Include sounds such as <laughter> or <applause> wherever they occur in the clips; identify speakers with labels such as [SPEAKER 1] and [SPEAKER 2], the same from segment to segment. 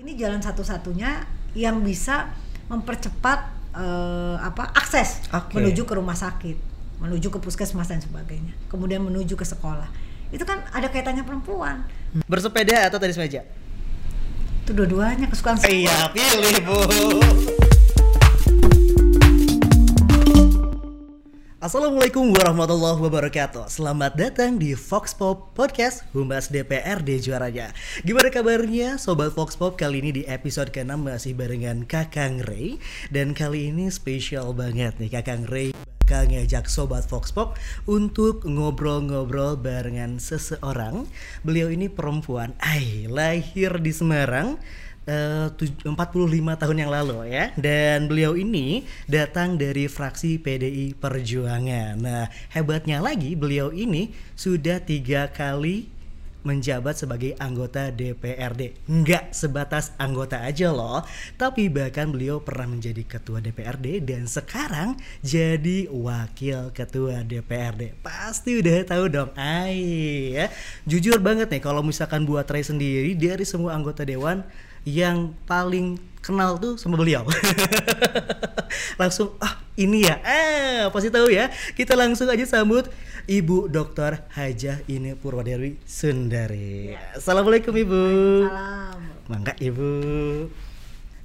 [SPEAKER 1] Ini jalan satu-satunya yang bisa mempercepat eh, apa akses
[SPEAKER 2] Oke.
[SPEAKER 1] menuju ke rumah sakit, menuju ke puskesmas dan sebagainya, kemudian menuju ke sekolah. Itu kan ada kaitannya perempuan.
[SPEAKER 2] Bersepeda atau tenis meja?
[SPEAKER 1] Itu dua-duanya kesukaan saya.
[SPEAKER 2] Iya, pilih Bu. Assalamualaikum warahmatullahi wabarakatuh. Selamat datang di Fox Pop Podcast Humas DPRD juaranya. Gimana kabarnya Sobat Fox Pop? Kali ini di episode ke-6 masih barengan Kakang Ray. Dan kali ini spesial banget nih Kakang Ray bakal ngajak Sobat Fox Pop Untuk ngobrol-ngobrol barengan seseorang. Beliau ini perempuan. Ay, lahir di Semarang 45 tahun yang lalu ya dan beliau ini datang dari fraksi PDI Perjuangan. Nah hebatnya lagi beliau ini sudah tiga kali menjabat sebagai anggota DPRD. Nggak sebatas anggota aja loh, tapi bahkan beliau pernah menjadi ketua DPRD dan sekarang jadi wakil ketua DPRD. Pasti udah tahu dong, ay ya. Jujur banget nih kalau misalkan buat Ray sendiri dari semua anggota dewan yang paling kenal tuh sama beliau. <laughs> langsung ah ini ya. Ah, pasti tahu ya. Kita langsung aja sambut Ibu Dr. Hajah Ine Purwadewi Sundari. Assalamualaikum Ibu.
[SPEAKER 1] Salam.
[SPEAKER 2] Mangga Ibu.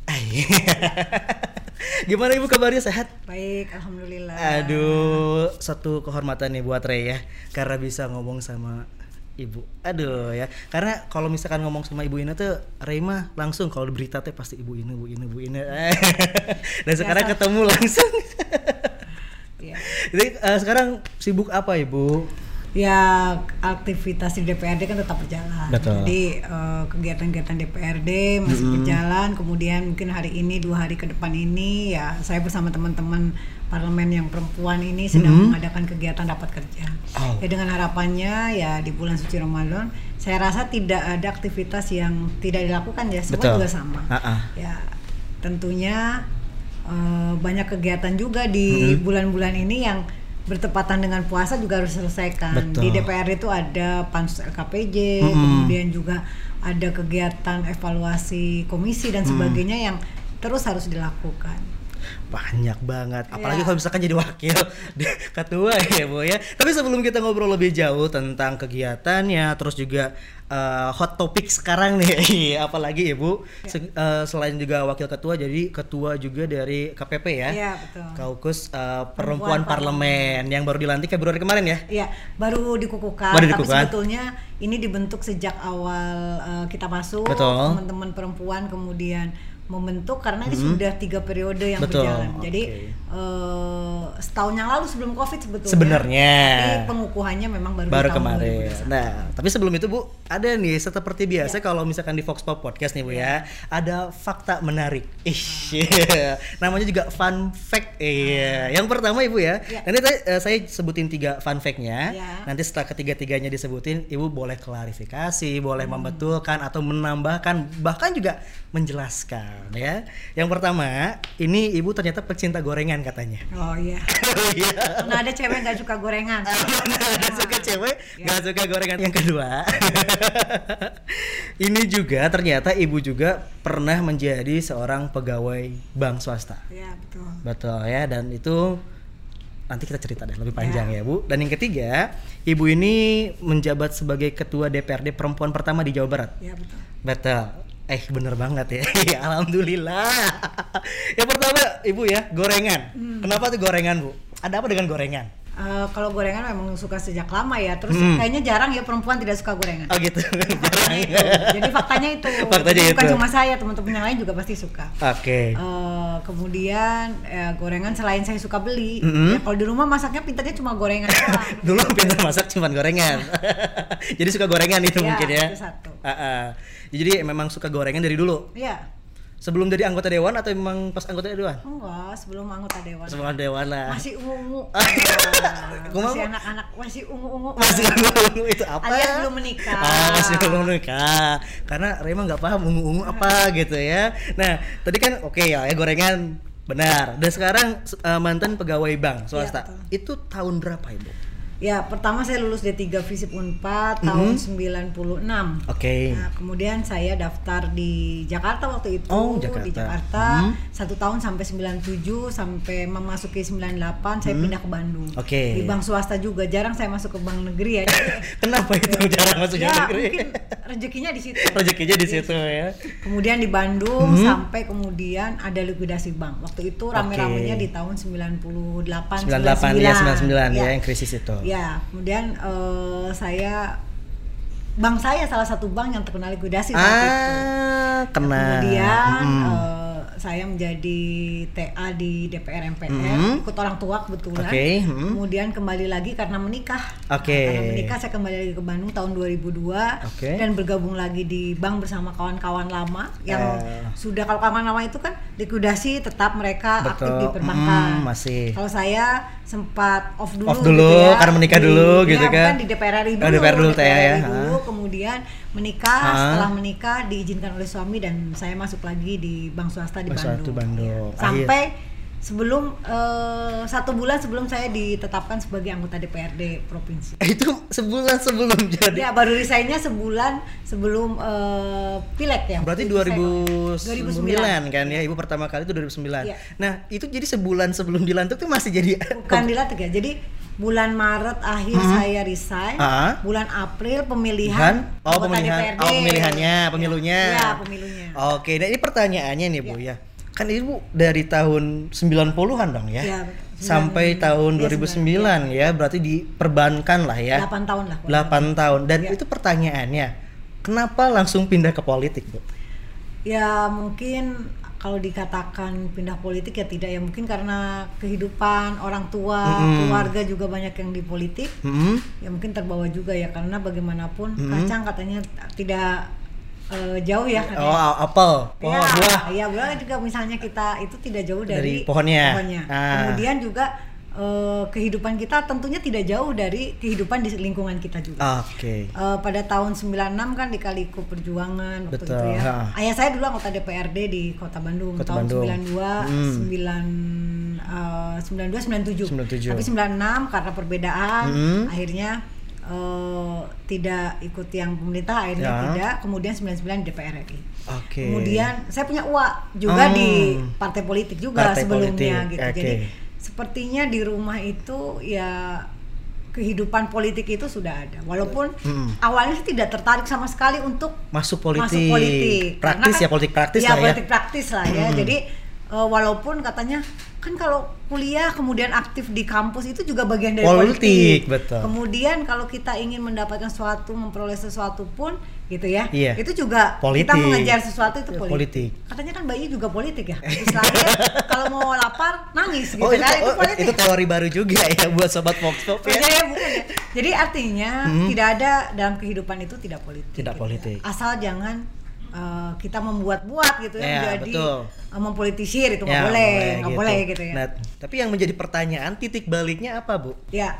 [SPEAKER 2] <laughs> Gimana Ibu kabarnya sehat?
[SPEAKER 1] Baik, alhamdulillah.
[SPEAKER 2] Aduh, satu kehormatan nih buat Ray ya, karena bisa ngomong sama ibu. Aduh ya, karena kalau misalkan ngomong sama ibu ini tuh Ray mah langsung kalau berita teh pasti ibu ini, ibu ini, ibu ini. <laughs> Dan sekarang ketemu langsung.
[SPEAKER 1] Ya.
[SPEAKER 2] Jadi eh, sekarang sibuk apa ibu?
[SPEAKER 1] Ya aktivitas di DPRD kan tetap berjalan.
[SPEAKER 2] Betul.
[SPEAKER 1] Jadi eh, kegiatan-kegiatan DPRD masih berjalan. Kemudian mungkin hari ini dua hari ke depan ini ya saya bersama teman-teman parlemen yang perempuan ini sedang mengadakan kegiatan dapat kerja.
[SPEAKER 2] Oh.
[SPEAKER 1] Ya dengan harapannya ya di bulan suci Ramadan saya rasa tidak ada aktivitas yang tidak dilakukan ya semua
[SPEAKER 2] Betul.
[SPEAKER 1] juga sama.
[SPEAKER 2] Ah-ah.
[SPEAKER 1] Ya tentunya eh, banyak kegiatan juga di bulan-bulan ini yang bertepatan dengan puasa juga harus diselesaikan.
[SPEAKER 2] Betul.
[SPEAKER 1] Di DPR itu ada pansus LKPJ,
[SPEAKER 2] Mm-mm.
[SPEAKER 1] kemudian juga ada kegiatan evaluasi komisi dan sebagainya yang terus harus dilakukan.
[SPEAKER 2] Banyak banget. Apalagi
[SPEAKER 1] Ya.
[SPEAKER 2] kalau misalkan jadi wakil <laughs> ketua ya bu ya. Tapi sebelum kita ngobrol lebih jauh tentang kegiatannya terus juga eh, hot topic sekarang nih <laughs> apalagi ibu se- eh, selain juga wakil ketua jadi ketua juga dari KPP ya.
[SPEAKER 1] Iya, betul.
[SPEAKER 2] Kaukus eh, Perempuan,
[SPEAKER 1] Perempuan
[SPEAKER 2] Parlemen. Yang baru dilantik Februari kemarin ya?
[SPEAKER 1] Iya, baru dikukuhkan,
[SPEAKER 2] Baru
[SPEAKER 1] tapi
[SPEAKER 2] dikukuhkan.
[SPEAKER 1] sebetulnya ini dibentuk sejak awal eh, kita masuk, teman-teman perempuan kemudian membentuk karena ini sudah tiga periode yang
[SPEAKER 2] Betul,
[SPEAKER 1] berjalan. Jadi
[SPEAKER 2] oke.
[SPEAKER 1] eh, setahun yang lalu sebelum COVID sebetulnya.
[SPEAKER 2] Sebenarnya.
[SPEAKER 1] Tapi pengukuhannya memang baru,
[SPEAKER 2] baru kemarin.
[SPEAKER 1] 2021.
[SPEAKER 2] Nah, tapi sebelum itu Bu, ada nih seperti biasa kalau misalkan di Fox Pop Podcast nih Bu ya, ada fakta menarik. Ih, namanya juga fun fact. Iya. Yang pertama Ibu ya.
[SPEAKER 1] Ya.
[SPEAKER 2] Nanti eh, saya sebutin tiga fun fact-nya.
[SPEAKER 1] Ya.
[SPEAKER 2] Nanti setelah ketiga-tiganya disebutin, Ibu boleh klarifikasi, boleh membetulkan atau menambahkan bahkan juga menjelaskan ya. Yang pertama, ini Ibu ternyata pecinta gorengan katanya.
[SPEAKER 1] Oh iya. <laughs>
[SPEAKER 2] Iya.
[SPEAKER 1] Nah ada cewek nggak suka gorengan. <laughs>
[SPEAKER 2] Nggak suka cewek,
[SPEAKER 1] Ya.
[SPEAKER 2] nggak suka gorengan. Yang kedua, <laughs> ini juga ternyata ibu juga pernah menjadi seorang pegawai bank swasta.
[SPEAKER 1] Iya betul.
[SPEAKER 2] Betul ya, dan itu nanti kita cerita deh lebih panjang ya. bu. Dan yang ketiga, ibu ini menjabat sebagai ketua DPRD perempuan pertama di Jawa Barat.
[SPEAKER 1] Iya betul.
[SPEAKER 2] Betul. Eh bener banget ya. <laughs> Ya, Alhamdulillah. <laughs> yang pertama ibu ya gorengan.
[SPEAKER 1] Hmm.
[SPEAKER 2] Kenapa tuh gorengan bu? Ada apa dengan gorengan?
[SPEAKER 1] Eh, kalau gorengan memang suka sejak lama ya. Terus
[SPEAKER 2] Hmm.
[SPEAKER 1] kayaknya jarang ya perempuan tidak suka gorengan.
[SPEAKER 2] Oh gitu. <laughs>
[SPEAKER 1] Faktanya itu. Jadi faktanya itu.
[SPEAKER 2] Faktanya
[SPEAKER 1] Jadi Bukan
[SPEAKER 2] itu.
[SPEAKER 1] cuma saya, teman-teman yang lain juga pasti suka.
[SPEAKER 2] Oke.
[SPEAKER 1] Eh, kemudian eh, gorengan selain saya suka beli,
[SPEAKER 2] Mm-mm.
[SPEAKER 1] ya kalau di rumah masaknya pintarnya cuma gorengan.
[SPEAKER 2] Dulu pintar masak cuman gorengan. Jadi suka gorengan itu
[SPEAKER 1] Ya,
[SPEAKER 2] mungkin ya.
[SPEAKER 1] itu satu.
[SPEAKER 2] Ah, ah. Jadi memang suka gorengan dari dulu.
[SPEAKER 1] Iya.
[SPEAKER 2] Sebelum jadi anggota dewan atau memang pas anggota dewan?
[SPEAKER 1] Enggak, sebelum anggota dewan.
[SPEAKER 2] Sebelum dewan lah.
[SPEAKER 1] Masih ungu-ungu.
[SPEAKER 2] Ah. <laughs>
[SPEAKER 1] Ya, masih anak-anak masih ungu-ungu.
[SPEAKER 2] Masih ungu itu apa?
[SPEAKER 1] Alias belum menikah.
[SPEAKER 2] Ah, masih belum menikah. Karena Rema nggak paham ungu-ungu apa gitu ya. Nah, tadi kan oke ya, ya gorengan benar. Dan sekarang eh, mantan pegawai bank swasta.
[SPEAKER 1] betul.
[SPEAKER 2] itu tahun berapa ibu?
[SPEAKER 1] Ya, pertama saya lulus D3 Visip Unpad tahun 96.
[SPEAKER 2] Oke.
[SPEAKER 1] Nah, kemudian saya daftar di Jakarta waktu itu
[SPEAKER 2] Oh, Jakarta.
[SPEAKER 1] di Jakarta satu tahun sampai 97 sampai memasuki 98 saya pindah ke Bandung.
[SPEAKER 2] Oke.
[SPEAKER 1] Di bank swasta juga jarang saya masuk ke bank negeri ya. <laughs>
[SPEAKER 2] Kenapa itu jarang masuk
[SPEAKER 1] ya
[SPEAKER 2] negeri?
[SPEAKER 1] mungkin rezekinya di situ.
[SPEAKER 2] Rezekinya di situ ya.
[SPEAKER 1] Kemudian di Bandung
[SPEAKER 2] Mhm.
[SPEAKER 1] sampai kemudian ada likuidasi bank. Waktu itu rame-ramenya di tahun 98
[SPEAKER 2] 98 ya 99 ya yang krisis itu.
[SPEAKER 1] Ya, kemudian eh, saya bank saya salah satu bank yang terkenal likuidasi saat itu.
[SPEAKER 2] Ah, kena.
[SPEAKER 1] Kemudian
[SPEAKER 2] Mm.
[SPEAKER 1] eh, saya menjadi TA di DPR MPR,
[SPEAKER 2] Mhm.
[SPEAKER 1] ikut orang tua kebetulan.
[SPEAKER 2] Oke, mhm.
[SPEAKER 1] Kemudian kembali lagi karena menikah.
[SPEAKER 2] Oke.
[SPEAKER 1] Karena menikah saya kembali lagi ke Bandung tahun 2002
[SPEAKER 2] Oke.
[SPEAKER 1] dan bergabung lagi di bank bersama kawan-kawan lama yang
[SPEAKER 2] Eh.
[SPEAKER 1] sudah kalau kawan lama itu kan likuidasi tetap mereka aktif
[SPEAKER 2] Betul.
[SPEAKER 1] di perbankan.
[SPEAKER 2] Mm, masih.
[SPEAKER 1] Kalau saya sempat off dulu
[SPEAKER 2] Off dulu,
[SPEAKER 1] gitu ya.
[SPEAKER 2] karena menikah
[SPEAKER 1] Di-
[SPEAKER 2] dulu
[SPEAKER 1] ya,
[SPEAKER 2] gitu kan.
[SPEAKER 1] di DPR RI
[SPEAKER 2] Oh,
[SPEAKER 1] dulu.
[SPEAKER 2] DPR dulu, ya.
[SPEAKER 1] dulu. Kemudian menikah,
[SPEAKER 2] Ah.
[SPEAKER 1] setelah menikah diizinkan oleh suami dan saya masuk lagi di bank swasta di
[SPEAKER 2] swasta
[SPEAKER 1] Bandung.
[SPEAKER 2] Bandung.
[SPEAKER 1] Ya.
[SPEAKER 2] Akhir-
[SPEAKER 1] Sampai sebelum eh, satu bulan sebelum saya ditetapkan sebagai anggota DPRD provinsi.
[SPEAKER 2] Eh, itu sebulan sebelum jadi.
[SPEAKER 1] Ya baru resignnya sebulan sebelum eh, pileg ya.
[SPEAKER 2] Berarti
[SPEAKER 1] Itu saya-
[SPEAKER 2] 2009 kan ya, Ibu pertama kali itu 2009.
[SPEAKER 1] Iya.
[SPEAKER 2] Nah, itu jadi sebulan sebelum dilantik tuh masih jadi
[SPEAKER 1] Bukan dilantik ya. Jadi bulan Maret akhir saya resign,
[SPEAKER 2] Ah.
[SPEAKER 1] bulan April pemilihan?
[SPEAKER 2] Oh, pemilihan.
[SPEAKER 1] DPRD.
[SPEAKER 2] Oh, pemilihannya, pemilunya.
[SPEAKER 1] Iya, pemilunya.
[SPEAKER 2] Oke, nah ini pertanyaannya nih, Bu ya. Kan Ibu dari tahun 90-an dong ya.
[SPEAKER 1] Iya, betul.
[SPEAKER 2] Sampai
[SPEAKER 1] Sembilan-
[SPEAKER 2] tahun
[SPEAKER 1] iya,
[SPEAKER 2] 2009 ya, berarti diperbankan lah ya.
[SPEAKER 1] 8 tahun lah. kurang
[SPEAKER 2] 8 tahun. Dan
[SPEAKER 1] Iya.
[SPEAKER 2] itu pertanyaannya, kenapa langsung pindah ke politik, Bu?
[SPEAKER 1] Ya mungkin kalau dikatakan pindah politik ya tidak ya mungkin karena kehidupan orang tua,
[SPEAKER 2] Mm-mm.
[SPEAKER 1] keluarga juga banyak yang di politik.
[SPEAKER 2] Hmm?
[SPEAKER 1] Ya mungkin terbawa juga ya karena bagaimanapun kacang katanya tidak eh, jauh ya katanya.
[SPEAKER 2] Oh, apel, pohon
[SPEAKER 1] ya,
[SPEAKER 2] buah.
[SPEAKER 1] ya buah juga misalnya kita itu tidak jauh
[SPEAKER 2] Dari
[SPEAKER 1] dari,
[SPEAKER 2] pohonnya. Ah.
[SPEAKER 1] Kemudian juga eh, kehidupan kita tentunya tidak jauh dari kehidupan di lingkungan kita juga.
[SPEAKER 2] Oke.
[SPEAKER 1] Eh, pada tahun 96 kan di Kaliku Perjuangan waktu
[SPEAKER 2] Betul,
[SPEAKER 1] itu ya.
[SPEAKER 2] ha.
[SPEAKER 1] Ayah saya dulu anggota DPRD di Kota Bandung
[SPEAKER 2] Kota
[SPEAKER 1] tahun
[SPEAKER 2] Bandung.
[SPEAKER 1] 92
[SPEAKER 2] Hmm.
[SPEAKER 1] 9 eh, 92 97.
[SPEAKER 2] 97.
[SPEAKER 1] Tapi 96 karena perbedaan
[SPEAKER 2] Hmm.
[SPEAKER 1] akhirnya eh, tidak ikut yang pemerintah akhirnya
[SPEAKER 2] Ya.
[SPEAKER 1] tidak. Kemudian 99 di DPR RI.
[SPEAKER 2] Oke.
[SPEAKER 1] Kemudian saya punya uang juga
[SPEAKER 2] Hmm.
[SPEAKER 1] di partai politik juga
[SPEAKER 2] Partai
[SPEAKER 1] sebelumnya
[SPEAKER 2] politik,
[SPEAKER 1] gitu.
[SPEAKER 2] oke.
[SPEAKER 1] Jadi sepertinya di rumah itu ya kehidupan politik itu sudah ada. Walaupun
[SPEAKER 2] Hmm.
[SPEAKER 1] awalnya sih tidak tertarik sama sekali untuk
[SPEAKER 2] Masuk politik.
[SPEAKER 1] masuk politik. Karena
[SPEAKER 2] Praktis
[SPEAKER 1] kan-
[SPEAKER 2] ya, politik praktis
[SPEAKER 1] ya,
[SPEAKER 2] lah ya.
[SPEAKER 1] politik praktis lah ya.
[SPEAKER 2] Hmm.
[SPEAKER 1] Jadi eh, walaupun katanya kan kalau kuliah kemudian aktif di kampus itu juga bagian dari
[SPEAKER 2] Politik,
[SPEAKER 1] politik.
[SPEAKER 2] betul.
[SPEAKER 1] Kemudian kalau kita ingin mendapatkan sesuatu, memperoleh sesuatu pun gitu ya.
[SPEAKER 2] Iya.
[SPEAKER 1] Itu juga
[SPEAKER 2] Politik.
[SPEAKER 1] kita mengejar sesuatu itu
[SPEAKER 2] Ya,
[SPEAKER 1] politik.
[SPEAKER 2] politik.
[SPEAKER 1] Katanya kan bayi juga politik ya. Lahir <laughs> kalau mau lapar nangis gitu
[SPEAKER 2] Oh, itu,
[SPEAKER 1] kan itu
[SPEAKER 2] oh,
[SPEAKER 1] politik.
[SPEAKER 2] itu teori baru juga ya buat sobat Fox Pop ya.
[SPEAKER 1] Ya, bukan ya. Jadi artinya
[SPEAKER 2] Hmm.
[SPEAKER 1] tidak ada dalam kehidupan itu tidak politik.
[SPEAKER 2] Tidak
[SPEAKER 1] gitu
[SPEAKER 2] politik.
[SPEAKER 1] ya. Asal jangan uh, kita membuat-buat gitu ya,
[SPEAKER 2] Ya,
[SPEAKER 1] menjadi
[SPEAKER 2] betul.
[SPEAKER 1] uh, mempolitisir itu nggak
[SPEAKER 2] Ya,
[SPEAKER 1] boleh, nggak
[SPEAKER 2] gitu.
[SPEAKER 1] boleh gitu ya.
[SPEAKER 2] Nah, tapi yang menjadi pertanyaan titik baliknya apa, Bu?
[SPEAKER 1] Ya,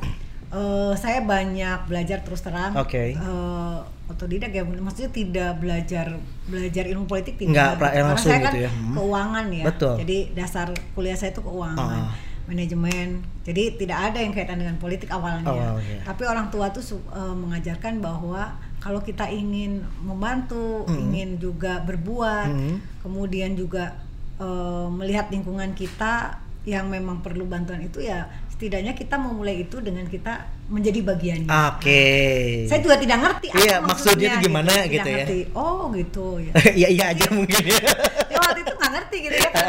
[SPEAKER 1] uh, saya banyak belajar terus terang.
[SPEAKER 2] Oke.
[SPEAKER 1] Uh, otodidak ya, maksudnya tidak belajar belajar ilmu politik tidak.
[SPEAKER 2] Nggak, pra-
[SPEAKER 1] Karena saya kan
[SPEAKER 2] gitu ya. Hmm.
[SPEAKER 1] keuangan ya.
[SPEAKER 2] Betul.
[SPEAKER 1] Jadi dasar kuliah saya itu keuangan.
[SPEAKER 2] Ah.
[SPEAKER 1] manajemen jadi tidak ada yang kaitan dengan politik awalnya
[SPEAKER 2] Awalnya.
[SPEAKER 1] tapi orang tua tuh uh, mengajarkan bahwa kalau kita ingin membantu
[SPEAKER 2] Hmm.
[SPEAKER 1] ingin juga berbuat
[SPEAKER 2] Hmm.
[SPEAKER 1] kemudian juga uh, melihat lingkungan kita yang memang perlu bantuan itu ya setidaknya kita memulai itu dengan kita menjadi bagiannya.
[SPEAKER 2] Oke.
[SPEAKER 1] Saya juga tidak ngerti apa
[SPEAKER 2] Iya, maksudnya itu gimana
[SPEAKER 1] Tidak
[SPEAKER 2] gitu ya.
[SPEAKER 1] ngerti. Oh gitu ya. <laughs>
[SPEAKER 2] Iya iya aja mungkin ya. <laughs>
[SPEAKER 1] ya waktu itu nggak ngerti gitu ya. <laughs>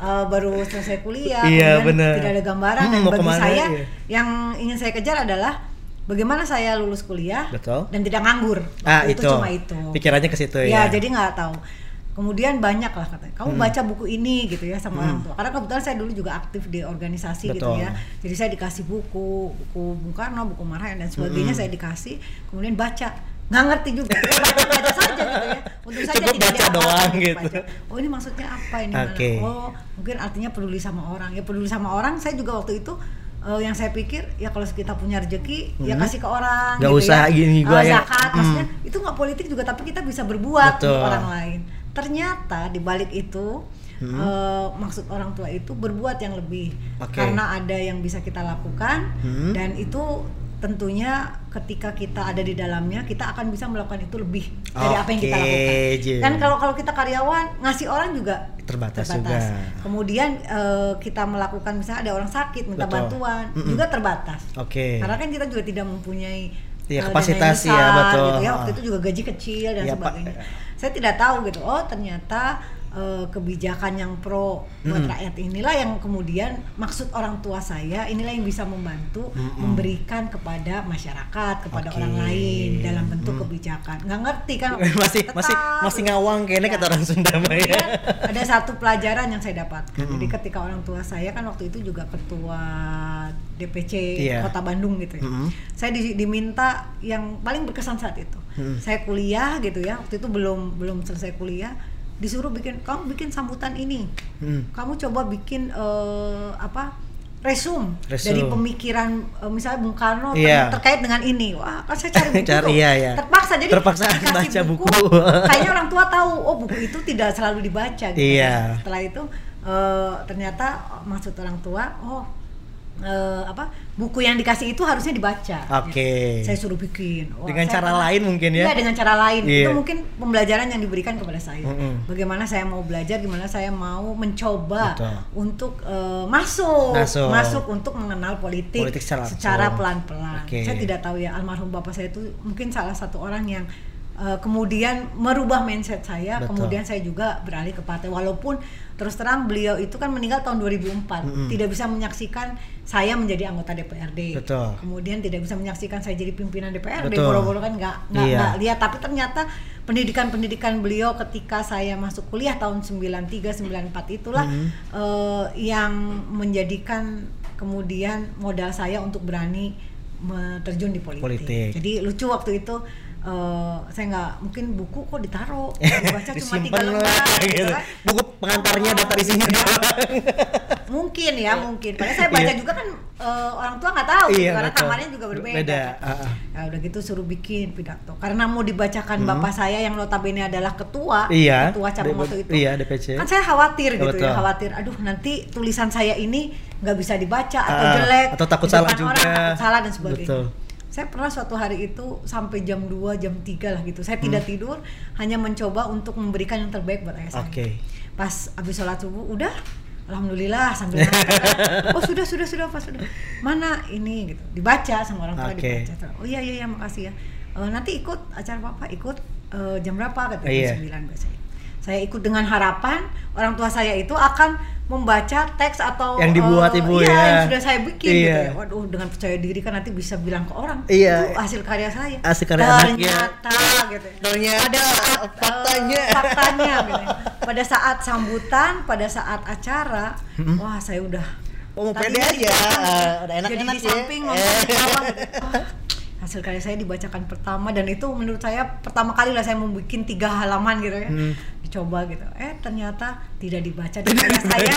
[SPEAKER 1] Eh, baru selesai kuliah,
[SPEAKER 2] Iya,
[SPEAKER 1] tidak ada gambaran
[SPEAKER 2] Hmm,
[SPEAKER 1] dan bagi
[SPEAKER 2] ke mana,
[SPEAKER 1] saya
[SPEAKER 2] iya.
[SPEAKER 1] yang ingin saya kejar adalah bagaimana saya lulus kuliah
[SPEAKER 2] Betul.
[SPEAKER 1] dan tidak nganggur.
[SPEAKER 2] Ah,
[SPEAKER 1] Waktu
[SPEAKER 2] itu.
[SPEAKER 1] cuma itu.
[SPEAKER 2] Pikirannya ke situ
[SPEAKER 1] ya,
[SPEAKER 2] ya.
[SPEAKER 1] jadi nggak tahu. Kemudian banyak lah katanya. Kamu baca buku ini gitu ya sama orang tua. Karena kebetulan saya dulu juga aktif di organisasi gitu
[SPEAKER 2] Betul.
[SPEAKER 1] ya. Jadi saya dikasih buku, buku Bung Karno, buku Marayan dan sebagainya saya dikasih. Kemudian baca nggak ngerti juga baca, baca saja gitu ya untuk saja
[SPEAKER 2] Cukup
[SPEAKER 1] tidak
[SPEAKER 2] baca doang
[SPEAKER 1] gitu,
[SPEAKER 2] gitu.
[SPEAKER 1] baca. oh ini maksudnya apa ini mana?
[SPEAKER 2] Oke.
[SPEAKER 1] oh mungkin artinya peduli sama orang ya peduli sama orang saya juga waktu itu eh, yang saya pikir ya kalau kita punya rezeki ya
[SPEAKER 2] Hmm.
[SPEAKER 1] kasih ke orang
[SPEAKER 2] Nggak
[SPEAKER 1] gitu
[SPEAKER 2] usah
[SPEAKER 1] ya.
[SPEAKER 2] gini gua ya.
[SPEAKER 1] zakat
[SPEAKER 2] Hmm.
[SPEAKER 1] maksudnya itu nggak politik juga tapi kita bisa berbuat
[SPEAKER 2] Betul.
[SPEAKER 1] untuk orang lain ternyata di balik itu eh, maksud orang tua itu berbuat yang lebih
[SPEAKER 2] Oke.
[SPEAKER 1] karena ada yang bisa kita lakukan
[SPEAKER 2] Hmm.
[SPEAKER 1] dan itu tentunya ketika kita ada di dalamnya kita akan bisa melakukan itu lebih dari apa yang kita lakukan.
[SPEAKER 2] Jen.
[SPEAKER 1] Dan kalau kalau kita karyawan ngasih orang juga
[SPEAKER 2] Terbatas juga.
[SPEAKER 1] Kemudian eh, kita melakukan misalnya ada orang sakit minta
[SPEAKER 2] Betul.
[SPEAKER 1] bantuan
[SPEAKER 2] Mm-mm.
[SPEAKER 1] juga terbatas.
[SPEAKER 2] Oke.
[SPEAKER 1] Karena kan kita juga tidak mempunyai eh,
[SPEAKER 2] kapasitas ya, betul.
[SPEAKER 1] gitu ya. Waktu
[SPEAKER 2] Ah.
[SPEAKER 1] itu juga gaji kecil dan
[SPEAKER 2] Pak.
[SPEAKER 1] sebagainya. Saya tidak tahu gitu. Oh, ternyata eh, kebijakan yang pro buat
[SPEAKER 2] Mm-mm.
[SPEAKER 1] rakyat inilah yang kemudian maksud orang tua saya inilah yang bisa membantu
[SPEAKER 2] Mm-mm.
[SPEAKER 1] memberikan kepada masyarakat, kepada
[SPEAKER 2] Oke.
[SPEAKER 1] orang lain dalam bentuk
[SPEAKER 2] Mm.
[SPEAKER 1] kebijakan. Nggak ngerti kan? <laughs>
[SPEAKER 2] masih
[SPEAKER 1] tetap
[SPEAKER 2] masih masih ngawang kayaknya
[SPEAKER 1] Ya.
[SPEAKER 2] kata orang Sunda ya.
[SPEAKER 1] Kemudian ada satu pelajaran yang saya dapatkan.
[SPEAKER 2] Mm-mm.
[SPEAKER 1] Jadi ketika orang tua saya kan waktu itu juga ketua DPC
[SPEAKER 2] Iya.
[SPEAKER 1] Kota Bandung gitu ya.
[SPEAKER 2] Mm-mm.
[SPEAKER 1] Saya di- diminta yang paling berkesan saat itu.
[SPEAKER 2] Mm.
[SPEAKER 1] Saya kuliah gitu ya. Waktu itu belum belum selesai kuliah disuruh bikin kamu bikin sambutan ini.
[SPEAKER 2] Hmm.
[SPEAKER 1] Kamu coba bikin eh, apa? Resum,
[SPEAKER 2] Resum.
[SPEAKER 1] dari pemikiran eh, misalnya Bung Karno ter- terkait dengan ini. Wah, kan saya cari <laughs> buku
[SPEAKER 2] Cari,
[SPEAKER 1] tuh.
[SPEAKER 2] iya, iya.
[SPEAKER 1] Terpaksa jadi
[SPEAKER 2] Terpaksa baca buku. <laughs>
[SPEAKER 1] Kayaknya orang tua tahu, oh buku itu tidak selalu dibaca gitu.
[SPEAKER 2] Iya.
[SPEAKER 1] kan. Setelah itu eh, ternyata maksud orang tua, oh eh, apa buku yang dikasih itu harusnya dibaca.
[SPEAKER 2] Oke.
[SPEAKER 1] Gitu. Saya suruh bikin. Wah,
[SPEAKER 2] Dengan cara
[SPEAKER 1] pernah-
[SPEAKER 2] lain mungkin ya?
[SPEAKER 1] Iya dengan cara lain.
[SPEAKER 2] Iya.
[SPEAKER 1] Itu mungkin pembelajaran yang diberikan kepada saya.
[SPEAKER 2] Mm-mm.
[SPEAKER 1] Bagaimana saya mau belajar, gimana saya mau mencoba
[SPEAKER 2] Betul.
[SPEAKER 1] untuk eh, masuk,
[SPEAKER 2] Masuk.
[SPEAKER 1] untuk mengenal politik,
[SPEAKER 2] Politik secara
[SPEAKER 1] pelan-pelan.
[SPEAKER 2] Oke.
[SPEAKER 1] Saya tidak tahu ya almarhum bapak saya itu mungkin salah satu orang yang eh, kemudian merubah mindset saya.
[SPEAKER 2] Betul.
[SPEAKER 1] Kemudian saya juga beralih ke partai. Walaupun terus terang beliau itu kan meninggal tahun 2004,
[SPEAKER 2] Mm-mm.
[SPEAKER 1] tidak bisa menyaksikan saya menjadi anggota DPRD.
[SPEAKER 2] Betul.
[SPEAKER 1] Kemudian tidak bisa menyaksikan saya jadi pimpinan DPRD. Boro-boro kan nggak nggak
[SPEAKER 2] Iya.
[SPEAKER 1] lihat. Tapi ternyata pendidikan-pendidikan beliau ketika saya masuk kuliah tahun 93 94 itulah
[SPEAKER 2] Mhm.
[SPEAKER 1] eh, yang menjadikan kemudian modal saya untuk berani terjun di politik.
[SPEAKER 2] Politik.
[SPEAKER 1] Jadi lucu waktu itu eh, saya nggak mungkin buku kok ditaruh <laughs> dibaca cuma tiga lembar gitu
[SPEAKER 2] gitu.
[SPEAKER 1] kan.
[SPEAKER 2] Buku pengantarnya daftar isinya
[SPEAKER 1] Iya. <laughs> mungkin ya mungkin padahal saya baca
[SPEAKER 2] Iya.
[SPEAKER 1] juga kan eh, orang tua nggak tahu
[SPEAKER 2] Iya,
[SPEAKER 1] karena kamarnya juga berbeda
[SPEAKER 2] Beda,
[SPEAKER 1] kan.
[SPEAKER 2] ah, ah.
[SPEAKER 1] Ya udah gitu suruh bikin pidato karena mau dibacakan
[SPEAKER 2] Hmm.
[SPEAKER 1] bapak saya yang notabene adalah ketua
[SPEAKER 2] Iya.
[SPEAKER 1] ketua cabang waktu itu
[SPEAKER 2] Iya, DPC.
[SPEAKER 1] kan saya khawatir gitu
[SPEAKER 2] Betul.
[SPEAKER 1] ya khawatir aduh nanti tulisan saya ini nggak bisa dibaca atau
[SPEAKER 2] Ah,
[SPEAKER 1] jelek
[SPEAKER 2] atau takut salah juga.
[SPEAKER 1] orang, takut salah dan sebagainya
[SPEAKER 2] Betul.
[SPEAKER 1] Saya pernah suatu hari itu sampai jam 2, jam 3 lah gitu saya tidak tidur hanya mencoba untuk memberikan yang terbaik buat ayah saya
[SPEAKER 2] Hmm. Oke.
[SPEAKER 1] pas habis sholat subuh udah alhamdulillah sambil nangis. oh sudah sudah sudah pas sudah mana ini gitu dibaca sama orang tua
[SPEAKER 2] Oke.
[SPEAKER 1] dibaca oh iya iya iya makasih ya Eh, nanti ikut acara papa ikut eh, jam berapa kata
[SPEAKER 2] Iya.
[SPEAKER 1] jam 9 biasanya saya ikut dengan harapan orang tua saya itu akan membaca teks atau
[SPEAKER 2] Yang dibuat
[SPEAKER 1] eh,
[SPEAKER 2] ibu
[SPEAKER 1] iya,
[SPEAKER 2] ya.
[SPEAKER 1] yang sudah saya bikin gitu
[SPEAKER 2] Iya.
[SPEAKER 1] ya waduh dengan percaya diri kan nanti bisa bilang ke orang
[SPEAKER 2] Iya.
[SPEAKER 1] itu hasil karya saya
[SPEAKER 2] Hasil karya anaknya.
[SPEAKER 1] ternyata gitu
[SPEAKER 2] Ternyata
[SPEAKER 1] pada saat eh,
[SPEAKER 2] faktanya.
[SPEAKER 1] faktanya gitu ya. pada saat sambutan pada saat acara
[SPEAKER 2] Mm-mm.
[SPEAKER 1] wah saya udah
[SPEAKER 2] Oh, pede aja. Ah, udah
[SPEAKER 1] jadi
[SPEAKER 2] enak-enak
[SPEAKER 1] di
[SPEAKER 2] ya.
[SPEAKER 1] samping nonton di gitu. Wah, hasil karya saya dibacakan pertama dan itu menurut saya pertama kali lah saya membuat tiga halaman gitu ya
[SPEAKER 2] Hmm.
[SPEAKER 1] Dicoba gitu eh ternyata tidak dibaca karya saya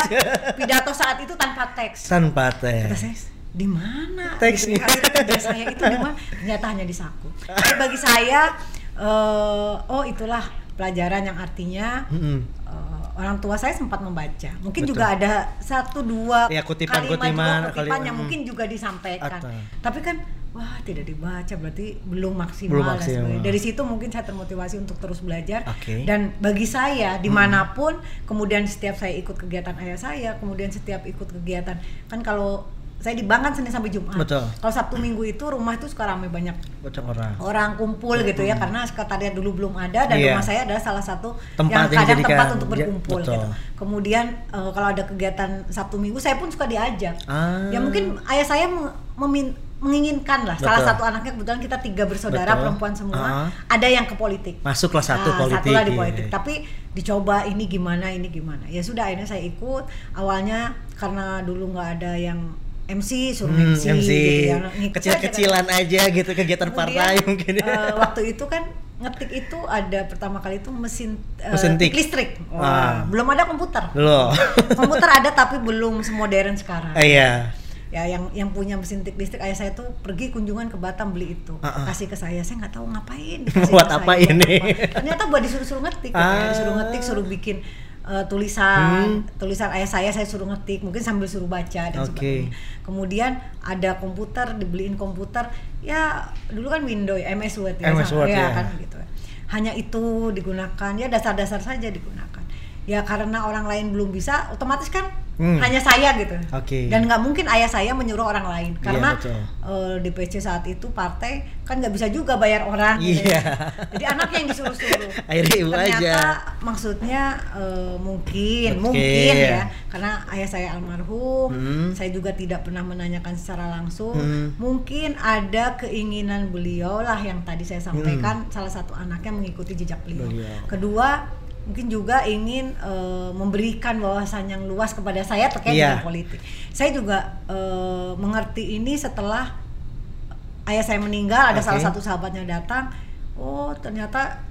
[SPEAKER 1] pidato saat itu tanpa teks
[SPEAKER 2] Tanpa
[SPEAKER 1] kata saya di mana
[SPEAKER 2] Teksnya.
[SPEAKER 1] gitu. Kerja saya itu di mana ternyata hanya di saku Jadi bagi saya eh, oh itulah pelajaran yang artinya
[SPEAKER 2] Mm-mm.
[SPEAKER 1] eh, orang tua saya sempat membaca mungkin
[SPEAKER 2] Betul.
[SPEAKER 1] juga ada satu dua
[SPEAKER 2] Ya, kutipan-
[SPEAKER 1] kalimat
[SPEAKER 2] kutipan,
[SPEAKER 1] kutipan yang
[SPEAKER 2] mm.
[SPEAKER 1] mungkin juga disampaikan
[SPEAKER 2] Atau-
[SPEAKER 1] tapi kan wah tidak dibaca berarti belum maksimal,
[SPEAKER 2] Belum
[SPEAKER 1] dan
[SPEAKER 2] maksimal.
[SPEAKER 1] sebagainya. dari situ mungkin saya termotivasi untuk terus belajar
[SPEAKER 2] Oke.
[SPEAKER 1] dan bagi saya di mana pun kemudian setiap saya ikut kegiatan ayah saya kemudian setiap ikut kegiatan kan kalau saya di bank kan Senin sampai Jumat
[SPEAKER 2] Betul.
[SPEAKER 1] kalau Sabtu Minggu itu rumah itu suka ramai banyak
[SPEAKER 2] Bocah orang.
[SPEAKER 1] orang kumpul gitu ya karena sekretariat dulu belum ada dan
[SPEAKER 2] Iya.
[SPEAKER 1] rumah saya adalah salah satu
[SPEAKER 2] Tempat yang
[SPEAKER 1] yang kadang
[SPEAKER 2] dijadikan-
[SPEAKER 1] tempat untuk
[SPEAKER 2] ya,
[SPEAKER 1] berkumpul
[SPEAKER 2] betul.
[SPEAKER 1] gitu. Kemudian eh, kalau ada kegiatan Sabtu Minggu saya pun suka diajak.
[SPEAKER 2] Ah.
[SPEAKER 1] Ya mungkin ayah saya mem- memin- menginginkan lah salah
[SPEAKER 2] Betul.
[SPEAKER 1] satu anaknya kebetulan kita tiga bersaudara
[SPEAKER 2] Betul.
[SPEAKER 1] perempuan semua
[SPEAKER 2] Ah.
[SPEAKER 1] ada yang ke politik.
[SPEAKER 2] Masuklah satu
[SPEAKER 1] Nah,
[SPEAKER 2] politik.
[SPEAKER 1] satulah di
[SPEAKER 2] iya.
[SPEAKER 1] politik. Tapi dicoba ini gimana ini gimana. Ya sudah akhirnya saya ikut. Awalnya karena dulu nggak ada yang MC suruh
[SPEAKER 2] Hmm,
[SPEAKER 1] MC,
[SPEAKER 2] MC.
[SPEAKER 1] gitu ya.
[SPEAKER 2] Kecil-kecilan aja gitu kegiatan
[SPEAKER 1] Kemudian,
[SPEAKER 2] partai mungkin.
[SPEAKER 1] eh, waktu itu kan ngetik itu ada pertama kali itu mesin, eh,
[SPEAKER 2] Mesin tik.
[SPEAKER 1] listrik.
[SPEAKER 2] Ah.
[SPEAKER 1] Wah, Belum ada komputer.
[SPEAKER 2] Loh.
[SPEAKER 1] komputer ada tapi belum semodern sekarang.
[SPEAKER 2] Eh, Iya.
[SPEAKER 1] Ya yang yang punya mesin tik listrik ayah saya tuh pergi kunjungan ke Batam beli itu.
[SPEAKER 2] Ah, ah.
[SPEAKER 1] Kasih ke saya. Saya nggak tahu ngapain. <laughs>
[SPEAKER 2] Buat apa
[SPEAKER 1] saya,
[SPEAKER 2] ini?
[SPEAKER 1] apa. Ternyata buat disuruh-suruh ngetik.
[SPEAKER 2] Ah.
[SPEAKER 1] Disuruh ngetik, suruh bikin eh, tulisan tulisan ayah saya saya suruh ngetik mungkin sambil suruh baca dan
[SPEAKER 2] Hmm. Oke.
[SPEAKER 1] sebagainya kemudian ada komputer dibeliin komputer ya dulu kan Windows ya, MS Word ya,
[SPEAKER 2] MS Word, ya.
[SPEAKER 1] kan gitu hanya itu digunakan ya dasar-dasar saja digunakan ya karena orang lain belum bisa otomatis kan
[SPEAKER 2] Hmm.
[SPEAKER 1] hanya saya gitu
[SPEAKER 2] Oke.
[SPEAKER 1] dan nggak mungkin ayah saya menyuruh orang lain
[SPEAKER 2] Iya,
[SPEAKER 1] karena
[SPEAKER 2] betul.
[SPEAKER 1] eh, DPC saat itu partai kan nggak bisa juga bayar orang gitu
[SPEAKER 2] Iya.
[SPEAKER 1] ya. jadi anaknya yang disuruh-suruh <laughs>
[SPEAKER 2] Akhirnya ibu
[SPEAKER 1] ternyata
[SPEAKER 2] aja.
[SPEAKER 1] maksudnya eh, mungkin
[SPEAKER 2] Oke.
[SPEAKER 1] mungkin ya karena ayah saya almarhum
[SPEAKER 2] Hmm.
[SPEAKER 1] saya juga tidak pernah menanyakan secara langsung
[SPEAKER 2] Hmm.
[SPEAKER 1] mungkin ada keinginan beliau lah yang tadi saya sampaikan salah satu anaknya mengikuti jejak beliau,
[SPEAKER 2] Hmm. Beliau.
[SPEAKER 1] kedua mungkin juga ingin eh, memberikan wawasan yang luas kepada saya terkait
[SPEAKER 2] Iya.
[SPEAKER 1] dengan politik saya juga eh, mengerti ini setelah ayah saya meninggal ada
[SPEAKER 2] Oke.
[SPEAKER 1] salah satu sahabatnya datang oh ternyata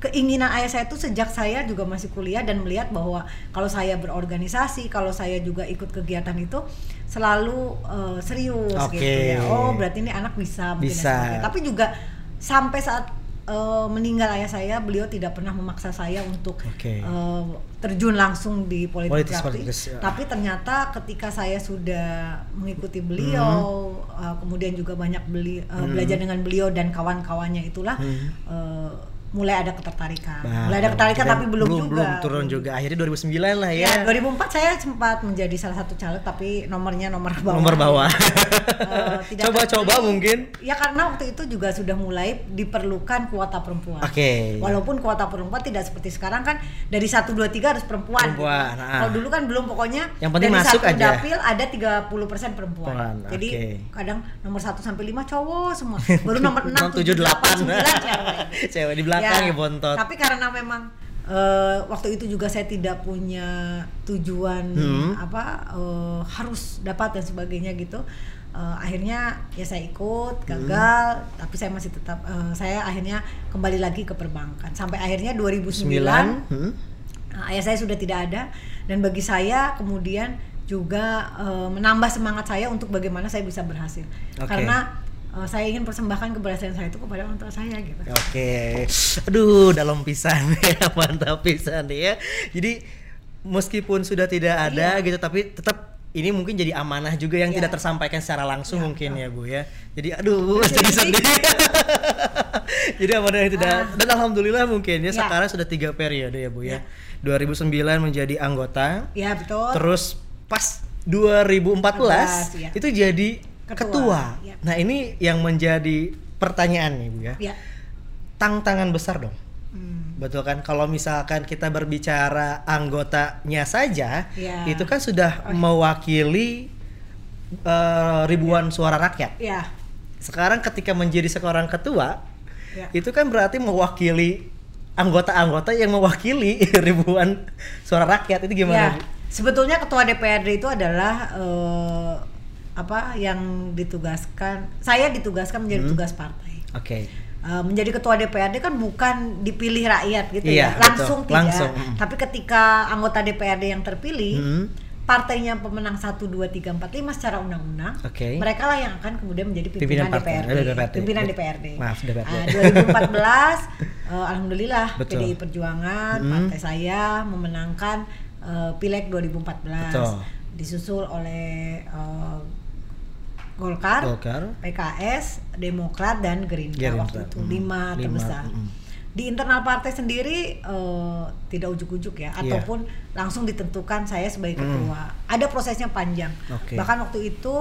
[SPEAKER 1] keinginan ayah saya itu sejak saya juga masih kuliah dan melihat bahwa kalau saya berorganisasi kalau saya juga ikut kegiatan itu selalu eh, serius
[SPEAKER 2] Oke.
[SPEAKER 1] gitu ya oh berarti ini anak bisa
[SPEAKER 2] Bisa.
[SPEAKER 1] tapi juga sampai saat eh, meninggal ayah saya beliau tidak pernah memaksa saya untuk
[SPEAKER 2] Oke.
[SPEAKER 1] eh, terjun langsung di politik
[SPEAKER 2] Politis,
[SPEAKER 1] praktis.
[SPEAKER 2] politis, ya.
[SPEAKER 1] tapi ternyata ketika saya sudah mengikuti beliau
[SPEAKER 2] Hmm.
[SPEAKER 1] uh, kemudian juga banyak beli uh, belajar dengan beliau dan kawan-kawannya itulah
[SPEAKER 2] Hmm.
[SPEAKER 1] uh, mulai ada ketertarikan
[SPEAKER 2] Nah,
[SPEAKER 1] mulai ada ketertarikan tapi belum, juga
[SPEAKER 2] belum turun juga akhirnya 2009 lah ya,
[SPEAKER 1] Ya, 2004 saya sempat menjadi salah satu caleg tapi nomornya nomor bawah.
[SPEAKER 2] nomor bawah
[SPEAKER 1] Eh, <laughs> tidak
[SPEAKER 2] coba-coba
[SPEAKER 1] terpilih.
[SPEAKER 2] mungkin
[SPEAKER 1] Ya karena waktu itu juga sudah mulai diperlukan kuota perempuan.
[SPEAKER 2] Oke.
[SPEAKER 1] Walaupun kuota perempuan tidak seperti sekarang kan dari 1 2 3 harus perempuan.
[SPEAKER 2] Perempuan,
[SPEAKER 1] gitu.
[SPEAKER 2] ah.
[SPEAKER 1] Kalau dulu kan belum pokoknya
[SPEAKER 2] Yang penting
[SPEAKER 1] dari
[SPEAKER 2] masuk
[SPEAKER 1] satu
[SPEAKER 2] aja.
[SPEAKER 1] dapil ada 30% perempuan.
[SPEAKER 2] Perempuan,
[SPEAKER 1] Jadi
[SPEAKER 2] oke.
[SPEAKER 1] kadang nomor 1 sampai 5 cowok semua. <laughs> Baru nomor 6
[SPEAKER 2] 6,
[SPEAKER 1] 7
[SPEAKER 2] 7,
[SPEAKER 1] 8 9
[SPEAKER 2] 8.
[SPEAKER 1] cewek. <laughs>
[SPEAKER 2] Cewek di belakang ya, bontot.
[SPEAKER 1] Tapi karena memang eh, waktu itu juga saya tidak punya tujuan
[SPEAKER 2] Hmm.
[SPEAKER 1] apa eh, harus dapat dan sebagainya gitu. Eh, akhirnya ya saya ikut gagal, tapi saya masih tetap eh, saya akhirnya kembali lagi ke perbankan sampai akhirnya 2009
[SPEAKER 2] 9 hmm.
[SPEAKER 1] Nah, ayah saya sudah tidak ada dan bagi saya kemudian juga eh, menambah semangat saya untuk bagaimana saya bisa berhasil
[SPEAKER 2] Oke.
[SPEAKER 1] karena eh, saya ingin persembahkan keberhasilan saya itu kepada orang tua saya gitu.
[SPEAKER 2] Oke, aduh dalam pisan <laughs> ya mantap pisan ya. Jadi meskipun sudah tidak ada gitu, tapi tetap ini mungkin jadi amanah juga yang
[SPEAKER 1] Iya.
[SPEAKER 2] tidak tersampaikan secara langsung
[SPEAKER 1] Iya,
[SPEAKER 2] mungkin ya bu ya. Jadi <laughs> aduh
[SPEAKER 1] Jadi
[SPEAKER 2] jadi
[SPEAKER 1] sedih. <laughs>
[SPEAKER 2] jadi amanah yang tidak
[SPEAKER 1] Ah.
[SPEAKER 2] dan alhamdulillah mungkin ya
[SPEAKER 1] Iya.
[SPEAKER 2] sekarang sudah tiga periode ya bu ya.
[SPEAKER 1] Iya.
[SPEAKER 2] 2009 menjadi anggota,
[SPEAKER 1] Ya betul.
[SPEAKER 2] terus pas 2014
[SPEAKER 1] iya.
[SPEAKER 2] itu jadi
[SPEAKER 1] Ketua,
[SPEAKER 2] ketua.
[SPEAKER 1] iya.
[SPEAKER 2] Nah ini yang menjadi pertanyaan nih bu ya
[SPEAKER 1] ya.
[SPEAKER 2] tantangan besar dong.
[SPEAKER 1] Hmm.
[SPEAKER 2] Betul kan? Kalau misalkan kita berbicara anggotanya saja,
[SPEAKER 1] Ya.
[SPEAKER 2] itu kan sudah mewakili eh, ribuan suara rakyat.
[SPEAKER 1] Ya.
[SPEAKER 2] Sekarang ketika menjadi seorang ketua,
[SPEAKER 1] Ya.
[SPEAKER 2] itu kan berarti mewakili anggota-anggota yang mewakili <laughs> ribuan suara rakyat. Itu
[SPEAKER 1] Ya,
[SPEAKER 2] gimana, Bu?
[SPEAKER 1] sebetulnya ketua DPRD itu adalah eh, apa yang ditugaskan. Saya ditugaskan menjadi
[SPEAKER 2] Hmm.
[SPEAKER 1] tugas partai.
[SPEAKER 2] Oke.
[SPEAKER 1] Eh, menjadi ketua DPRD kan bukan dipilih rakyat gitu
[SPEAKER 2] Iya,
[SPEAKER 1] ya, langsung
[SPEAKER 2] betul.
[SPEAKER 1] tidak.
[SPEAKER 2] Langsung, mm.
[SPEAKER 1] Tapi ketika anggota DPRD yang terpilih,
[SPEAKER 2] Hmm.
[SPEAKER 1] partainya pemenang 1 2 3 4 5 secara undang-undang,
[SPEAKER 2] Oke.
[SPEAKER 1] mereka lah yang akan kemudian menjadi
[SPEAKER 2] Pimpinan
[SPEAKER 1] pimpinan,
[SPEAKER 2] partai.
[SPEAKER 1] DPRD.
[SPEAKER 2] Eh, DPRD.
[SPEAKER 1] Pimpinan DPRD.
[SPEAKER 2] maaf, DPRD.
[SPEAKER 1] Ah, 2014 <laughs> eh, alhamdulillah
[SPEAKER 2] Betul.
[SPEAKER 1] PDI Perjuangan
[SPEAKER 2] Mm.
[SPEAKER 1] partai saya memenangkan eh, Pileg 2014.
[SPEAKER 2] Betul.
[SPEAKER 1] Disusul oleh eh, Golkar,
[SPEAKER 2] Golkar.
[SPEAKER 1] PKS, Demokrat dan Gerindra,
[SPEAKER 2] Gerindra,
[SPEAKER 1] waktu itu
[SPEAKER 2] mm.
[SPEAKER 1] lima
[SPEAKER 2] Lima,
[SPEAKER 1] terbesar.
[SPEAKER 2] mm.
[SPEAKER 1] Di internal partai sendiri eh, tidak ujuk-ujuk ya,
[SPEAKER 2] Iya.
[SPEAKER 1] ataupun langsung ditentukan saya sebagai
[SPEAKER 2] Mm.
[SPEAKER 1] ketua. Ada prosesnya panjang.
[SPEAKER 2] Oke.
[SPEAKER 1] Bahkan waktu itu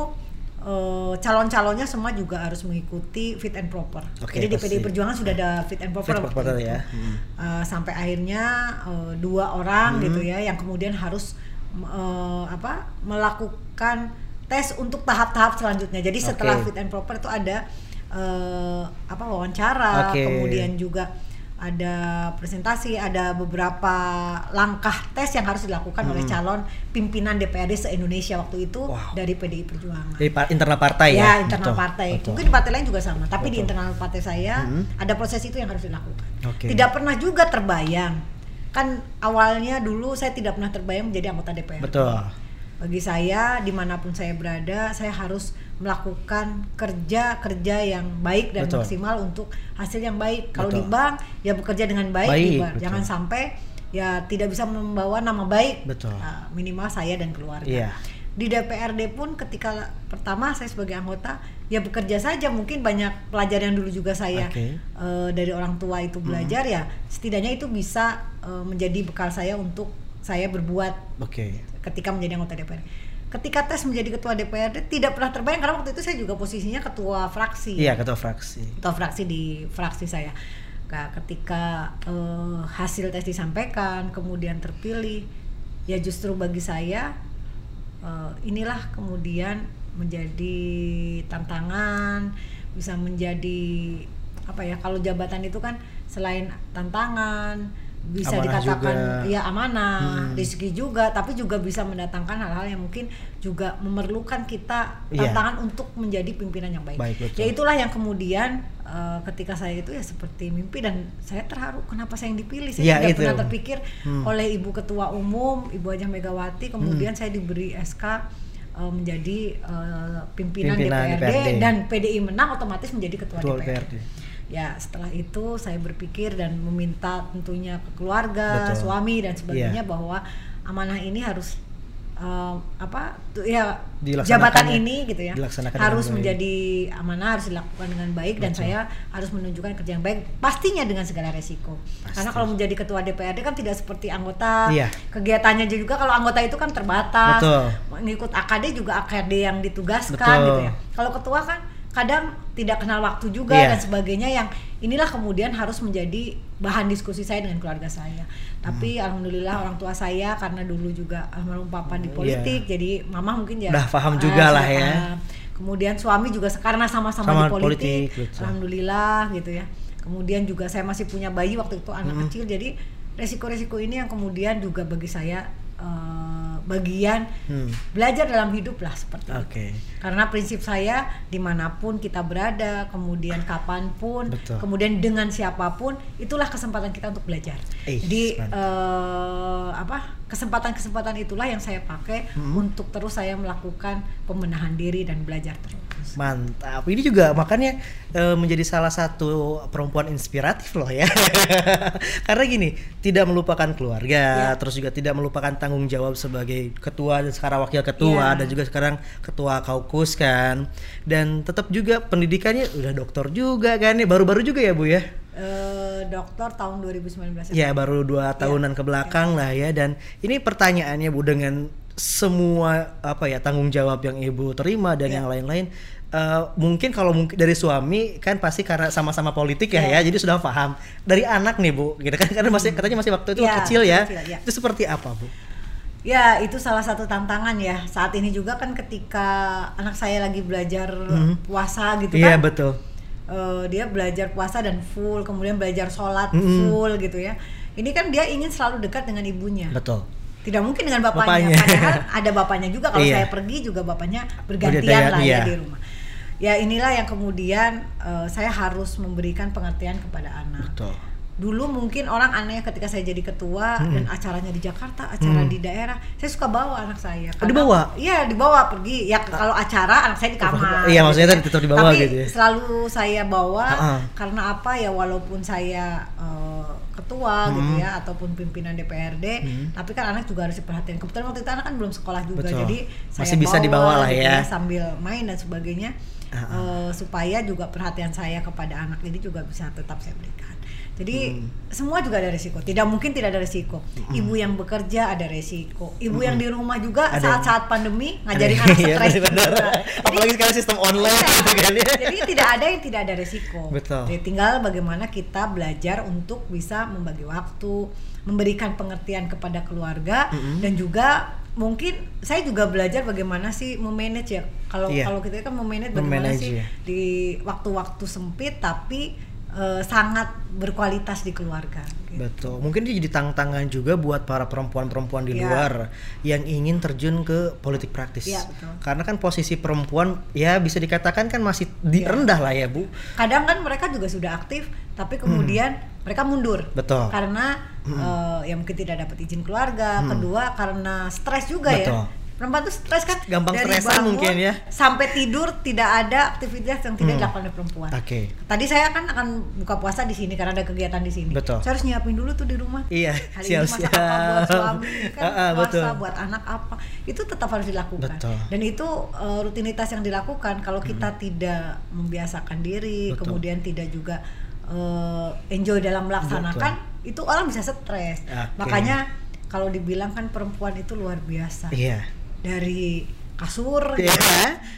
[SPEAKER 1] eh, calon-calonnya semua juga harus mengikuti fit and proper.
[SPEAKER 2] Oke,
[SPEAKER 1] Jadi di
[SPEAKER 2] pasti.
[SPEAKER 1] PDI Perjuangan sudah ada fit and proper
[SPEAKER 2] Fit proper ya. Mm.
[SPEAKER 1] Eh, sampai akhirnya eh, dua orang
[SPEAKER 2] Hmm.
[SPEAKER 1] gitu ya yang kemudian harus eh, apa melakukan tes untuk tahap-tahap selanjutnya. Jadi setelah
[SPEAKER 2] Oke.
[SPEAKER 1] fit and proper itu ada eh, apa wawancara,
[SPEAKER 2] Oke.
[SPEAKER 1] kemudian juga ada presentasi, ada beberapa langkah tes yang harus dilakukan oleh
[SPEAKER 2] Hmm.
[SPEAKER 1] calon pimpinan DPRD se-Indonesia waktu itu
[SPEAKER 2] Wow.
[SPEAKER 1] dari PDI Perjuangan.
[SPEAKER 2] Di par- internal partai
[SPEAKER 1] ya,
[SPEAKER 2] ya.
[SPEAKER 1] internal
[SPEAKER 2] Betul,
[SPEAKER 1] partai.
[SPEAKER 2] betul.
[SPEAKER 1] Mungkin di partai lain juga sama, tapi di
[SPEAKER 2] Betul.
[SPEAKER 1] internal partai saya
[SPEAKER 2] Hmm.
[SPEAKER 1] ada proses itu yang harus dilakukan.
[SPEAKER 2] Oke.
[SPEAKER 1] Tidak pernah juga terbayang. Kan awalnya dulu saya tidak pernah terbayang menjadi anggota DPR.
[SPEAKER 2] Betul.
[SPEAKER 1] Bagi saya di mana pun saya berada, saya harus melakukan kerja-kerja yang baik dan
[SPEAKER 2] Betul.
[SPEAKER 1] maksimal untuk hasil yang baik. Kalau di bank ya bekerja dengan baik,
[SPEAKER 2] Baik,
[SPEAKER 1] di bank.
[SPEAKER 2] betul.
[SPEAKER 1] Jangan sampai ya tidak bisa membawa nama baik
[SPEAKER 2] Betul.
[SPEAKER 1] uh, minimal saya dan keluarga.
[SPEAKER 2] Iya.
[SPEAKER 1] Di DPRD pun ketika pertama saya sebagai anggota ya bekerja saja mungkin banyak pelajar yang dulu juga saya
[SPEAKER 2] Oke.
[SPEAKER 1] eh, dari orang tua itu belajar ya setidaknya itu bisa eh, menjadi bekal saya untuk saya berbuat
[SPEAKER 2] Oke.
[SPEAKER 1] Ketika menjadi anggota DPRD. Ketika tes menjadi ketua DPRD tidak pernah terbayang karena waktu itu saya juga posisinya ketua fraksi
[SPEAKER 2] Iya, ketua fraksi.
[SPEAKER 1] ketua fraksi di fraksi saya. Nah, ketika eh, hasil tes disampaikan, kemudian terpilih, ya justru bagi saya eh, inilah kemudian menjadi tantangan, bisa menjadi apa ya? Kalau jabatan itu kan selain tantangan bisa
[SPEAKER 2] Amanah
[SPEAKER 1] dikatakan
[SPEAKER 2] juga.
[SPEAKER 1] ya amanah,
[SPEAKER 2] Hmm.
[SPEAKER 1] rezeki juga, tapi juga bisa mendatangkan hal-hal yang mungkin juga memerlukan kita
[SPEAKER 2] Iya.
[SPEAKER 1] tantangan untuk menjadi pimpinan yang baik.
[SPEAKER 2] Baik, betul.
[SPEAKER 1] Ya itulah yang kemudian eh, ketika saya itu ya seperti mimpi dan saya terharu kenapa saya yang dipilih. Saya
[SPEAKER 2] Ya,
[SPEAKER 1] tidak
[SPEAKER 2] itu.
[SPEAKER 1] pernah terpikir
[SPEAKER 2] Hmm.
[SPEAKER 1] oleh Ibu Ketua Umum, Ibu Ajah Megawati, kemudian saya diberi SK eh, menjadi eh, pimpinan,
[SPEAKER 2] Pimpinan
[SPEAKER 1] DPRD,
[SPEAKER 2] DPRD.
[SPEAKER 1] dan PDI menang otomatis menjadi ketua,
[SPEAKER 2] Ketua
[SPEAKER 1] DPRD.
[SPEAKER 2] DPRD.
[SPEAKER 1] Ya setelah itu saya berpikir dan meminta tentunya ke keluarga,
[SPEAKER 2] Betul.
[SPEAKER 1] suami dan sebagainya
[SPEAKER 2] Iya.
[SPEAKER 1] bahwa amanah ini harus eh, apa tuh ya jabatan ini gitu ya harus
[SPEAKER 2] dengan baik.
[SPEAKER 1] menjadi amanah harus dilakukan dengan baik dan
[SPEAKER 2] Betul.
[SPEAKER 1] saya harus menunjukkan kerja yang baik pastinya dengan segala resiko
[SPEAKER 2] Pasti.
[SPEAKER 1] karena kalau menjadi ketua DPRD kan tidak seperti anggota
[SPEAKER 2] Iya.
[SPEAKER 1] kegiatannya juga kalau anggota itu kan terbatas
[SPEAKER 2] Betul.
[SPEAKER 1] mengikut AKD juga AKD yang ditugaskan
[SPEAKER 2] Betul.
[SPEAKER 1] gitu ya kalau ketua kan kadang tidak kenal waktu juga
[SPEAKER 2] Iya.
[SPEAKER 1] dan sebagainya yang inilah kemudian harus menjadi bahan diskusi saya dengan keluarga saya. Tapi
[SPEAKER 2] Hmm.
[SPEAKER 1] alhamdulillah orang tua saya karena dulu juga almarhum papa di
[SPEAKER 2] Iya.
[SPEAKER 1] politik, jadi mama mungkin ya
[SPEAKER 2] Udah paham
[SPEAKER 1] ah,
[SPEAKER 2] juga lah
[SPEAKER 1] sudah
[SPEAKER 2] ya.
[SPEAKER 1] paham. Kemudian suami juga karena sama-sama
[SPEAKER 2] Sama
[SPEAKER 1] di politik,
[SPEAKER 2] politik,
[SPEAKER 1] alhamdulillah gitu ya. Kemudian juga saya masih punya bayi waktu itu anak
[SPEAKER 2] Mm.
[SPEAKER 1] kecil, jadi resiko-resiko ini yang kemudian juga bagi saya eh, bagian
[SPEAKER 2] Hmm.
[SPEAKER 1] belajar dalam hidup lah seperti itu.
[SPEAKER 2] Oke.
[SPEAKER 1] Karena prinsip saya di mana pun kita berada, kemudian kapan pun,
[SPEAKER 2] Betul.
[SPEAKER 1] kemudian dengan siapa pun, itulah kesempatan kita untuk belajar.
[SPEAKER 2] Ih,
[SPEAKER 1] Jadi
[SPEAKER 2] mantap.
[SPEAKER 1] eh, apa kesempatan-kesempatan itulah yang saya pakai
[SPEAKER 2] Hmm.
[SPEAKER 1] untuk terus saya melakukan pembenahan diri dan belajar terus.
[SPEAKER 2] Mantap. Ini juga makanya eh, menjadi salah satu perempuan inspiratif loh ya. <laughs> Karena gini, tidak melupakan keluarga,
[SPEAKER 1] Ya.
[SPEAKER 2] terus juga tidak melupakan tanggung jawab sebagai ketua dan sekarang wakil ketua
[SPEAKER 1] Ya.
[SPEAKER 2] dan juga sekarang ketua kaukus kan. Dan tetap juga pendidikannya udah dokter juga kan nih, baru-baru juga ya Bu ya.
[SPEAKER 1] Eh, dokter tahun 2019
[SPEAKER 2] Ya baru dua tahunan ke belakang lah ya dan ini pertanyaannya Bu dengan semua apa ya tanggung jawab yang ibu terima dan
[SPEAKER 1] Ya.
[SPEAKER 2] yang lain-lain eh, mungkin kalau mungkin dari suami kan pasti karena sama-sama politik ya
[SPEAKER 1] Ya.
[SPEAKER 2] ya jadi sudah paham dari anak nih Bu gitu kan karena masih katanya masih waktu itu
[SPEAKER 1] Ya,
[SPEAKER 2] kecil ya
[SPEAKER 1] kecil, ya.
[SPEAKER 2] itu seperti apa Bu?
[SPEAKER 1] Ya, itu salah satu tantangan ya. Saat ini juga kan ketika anak saya lagi belajar
[SPEAKER 2] Mhm.
[SPEAKER 1] puasa gitu
[SPEAKER 2] Iya
[SPEAKER 1] kan.
[SPEAKER 2] betul.
[SPEAKER 1] Eh, dia belajar puasa dan full, kemudian belajar sholat
[SPEAKER 2] Mm-mm.
[SPEAKER 1] full gitu ya. Ini kan dia ingin selalu dekat dengan ibunya.
[SPEAKER 2] Betul.
[SPEAKER 1] Tidak mungkin dengan bapaknya,
[SPEAKER 2] Bapaknya.
[SPEAKER 1] padahal <laughs> ada bapaknya juga. Kalau
[SPEAKER 2] Iya.
[SPEAKER 1] saya pergi juga bapaknya bergantian
[SPEAKER 2] Bergantian,
[SPEAKER 1] lah ya
[SPEAKER 2] iya.
[SPEAKER 1] di rumah. Ya inilah yang kemudian eh, saya harus memberikan pengertian kepada anak.
[SPEAKER 2] Betul.
[SPEAKER 1] Dulu mungkin orang aneh ketika saya jadi ketua
[SPEAKER 2] Hmm.
[SPEAKER 1] dan acaranya di Jakarta, acara
[SPEAKER 2] Hmm.
[SPEAKER 1] di daerah, saya suka bawa anak saya.
[SPEAKER 2] Oh, dibawa?
[SPEAKER 1] Iya, dibawa pergi. Ya kalau acara anak saya di kamar.
[SPEAKER 2] Iya, maksudnya
[SPEAKER 1] gitu
[SPEAKER 2] tadi tetap dibawa
[SPEAKER 1] Tapi
[SPEAKER 2] gitu ya.
[SPEAKER 1] selalu saya bawa
[SPEAKER 2] Ha-ha.
[SPEAKER 1] karena apa ya walaupun saya eh, ketua
[SPEAKER 2] Hmm.
[SPEAKER 1] gitu ya ataupun pimpinan DPRD,
[SPEAKER 2] Hmm.
[SPEAKER 1] tapi kan anak juga harus diperhatikan. Kebetulan waktu itu anak kan belum sekolah juga,
[SPEAKER 2] Betul.
[SPEAKER 1] jadi saya
[SPEAKER 2] Masih bisa
[SPEAKER 1] bawa
[SPEAKER 2] dibawa lah
[SPEAKER 1] gitu
[SPEAKER 2] ya.
[SPEAKER 1] sambil main dan sebagainya
[SPEAKER 2] Ha-ha.
[SPEAKER 1] eh, supaya juga perhatian saya kepada anak ini juga bisa tetap saya berikan. Jadi
[SPEAKER 2] Hmm.
[SPEAKER 1] semua juga ada resiko. Tidak mungkin tidak ada resiko. Ibu yang bekerja ada resiko. Ibu yang di rumah juga
[SPEAKER 2] Ada.
[SPEAKER 1] saat-saat pandemi ngajarin anak <laughs>
[SPEAKER 2] Iya,
[SPEAKER 1] stres
[SPEAKER 2] benar.
[SPEAKER 1] juga.
[SPEAKER 2] Apalagi sekarang sistem online
[SPEAKER 1] Iya.
[SPEAKER 2] gitu kan ya.
[SPEAKER 1] Jadi tidak ada yang tidak ada resiko.
[SPEAKER 2] Betul.
[SPEAKER 1] Jadi tinggal bagaimana kita belajar untuk bisa membagi waktu, memberikan pengertian kepada keluarga
[SPEAKER 2] Mm-mm.
[SPEAKER 1] dan juga mungkin saya juga belajar bagaimana sih memanage ya. Kalau
[SPEAKER 2] Iya.
[SPEAKER 1] kalau kita kan memanage bagaimana
[SPEAKER 2] Memanage,
[SPEAKER 1] sih
[SPEAKER 2] ya.
[SPEAKER 1] di waktu-waktu sempit tapi eh, sangat berkualitas di keluarga. gitu.
[SPEAKER 2] Betul. Mungkin itu jadi tantangan juga buat para perempuan-perempuan di
[SPEAKER 1] Iya.
[SPEAKER 2] luar yang ingin terjun ke politik praktis.
[SPEAKER 1] Iya, betul.
[SPEAKER 2] Karena kan posisi perempuan ya bisa dikatakan kan masih di
[SPEAKER 1] Iya.
[SPEAKER 2] rendah lah ya, Bu.
[SPEAKER 1] Kadang kan mereka juga sudah aktif tapi kemudian mereka mundur.
[SPEAKER 2] Hmm. Betul.
[SPEAKER 1] Karena eh, ya mungkin tidak dapat izin keluarga,
[SPEAKER 2] Hmm.
[SPEAKER 1] kedua karena stres juga
[SPEAKER 2] Betul.
[SPEAKER 1] ya. Perempuan tuh stres kan
[SPEAKER 2] Gampang stresan mungkin ya.
[SPEAKER 1] sampai tidur tidak ada aktivitas yang tidak
[SPEAKER 2] Hmm.
[SPEAKER 1] dilakukan oleh perempuan
[SPEAKER 2] Oke.
[SPEAKER 1] tadi saya kan akan buka puasa di sini karena ada kegiatan di sini
[SPEAKER 2] Betul.
[SPEAKER 1] saya harus nyiapin dulu tuh di rumah
[SPEAKER 2] Iya,
[SPEAKER 1] hari ini masak
[SPEAKER 2] siap-siap.
[SPEAKER 1] apa buat suami kan <laughs>
[SPEAKER 2] Ah, ah,
[SPEAKER 1] puasa
[SPEAKER 2] betul.
[SPEAKER 1] buat anak apa itu tetap harus dilakukan
[SPEAKER 2] Betul.
[SPEAKER 1] dan itu uh, rutinitas yang dilakukan kalau kita tidak membiasakan diri
[SPEAKER 2] Hmm. Betul.
[SPEAKER 1] kemudian tidak juga uh, enjoy dalam melaksanakan itu orang bisa stres
[SPEAKER 2] Oke.
[SPEAKER 1] makanya kalau dibilang kan perempuan itu luar biasa
[SPEAKER 2] Iya.
[SPEAKER 1] Dari kasur
[SPEAKER 2] Iya,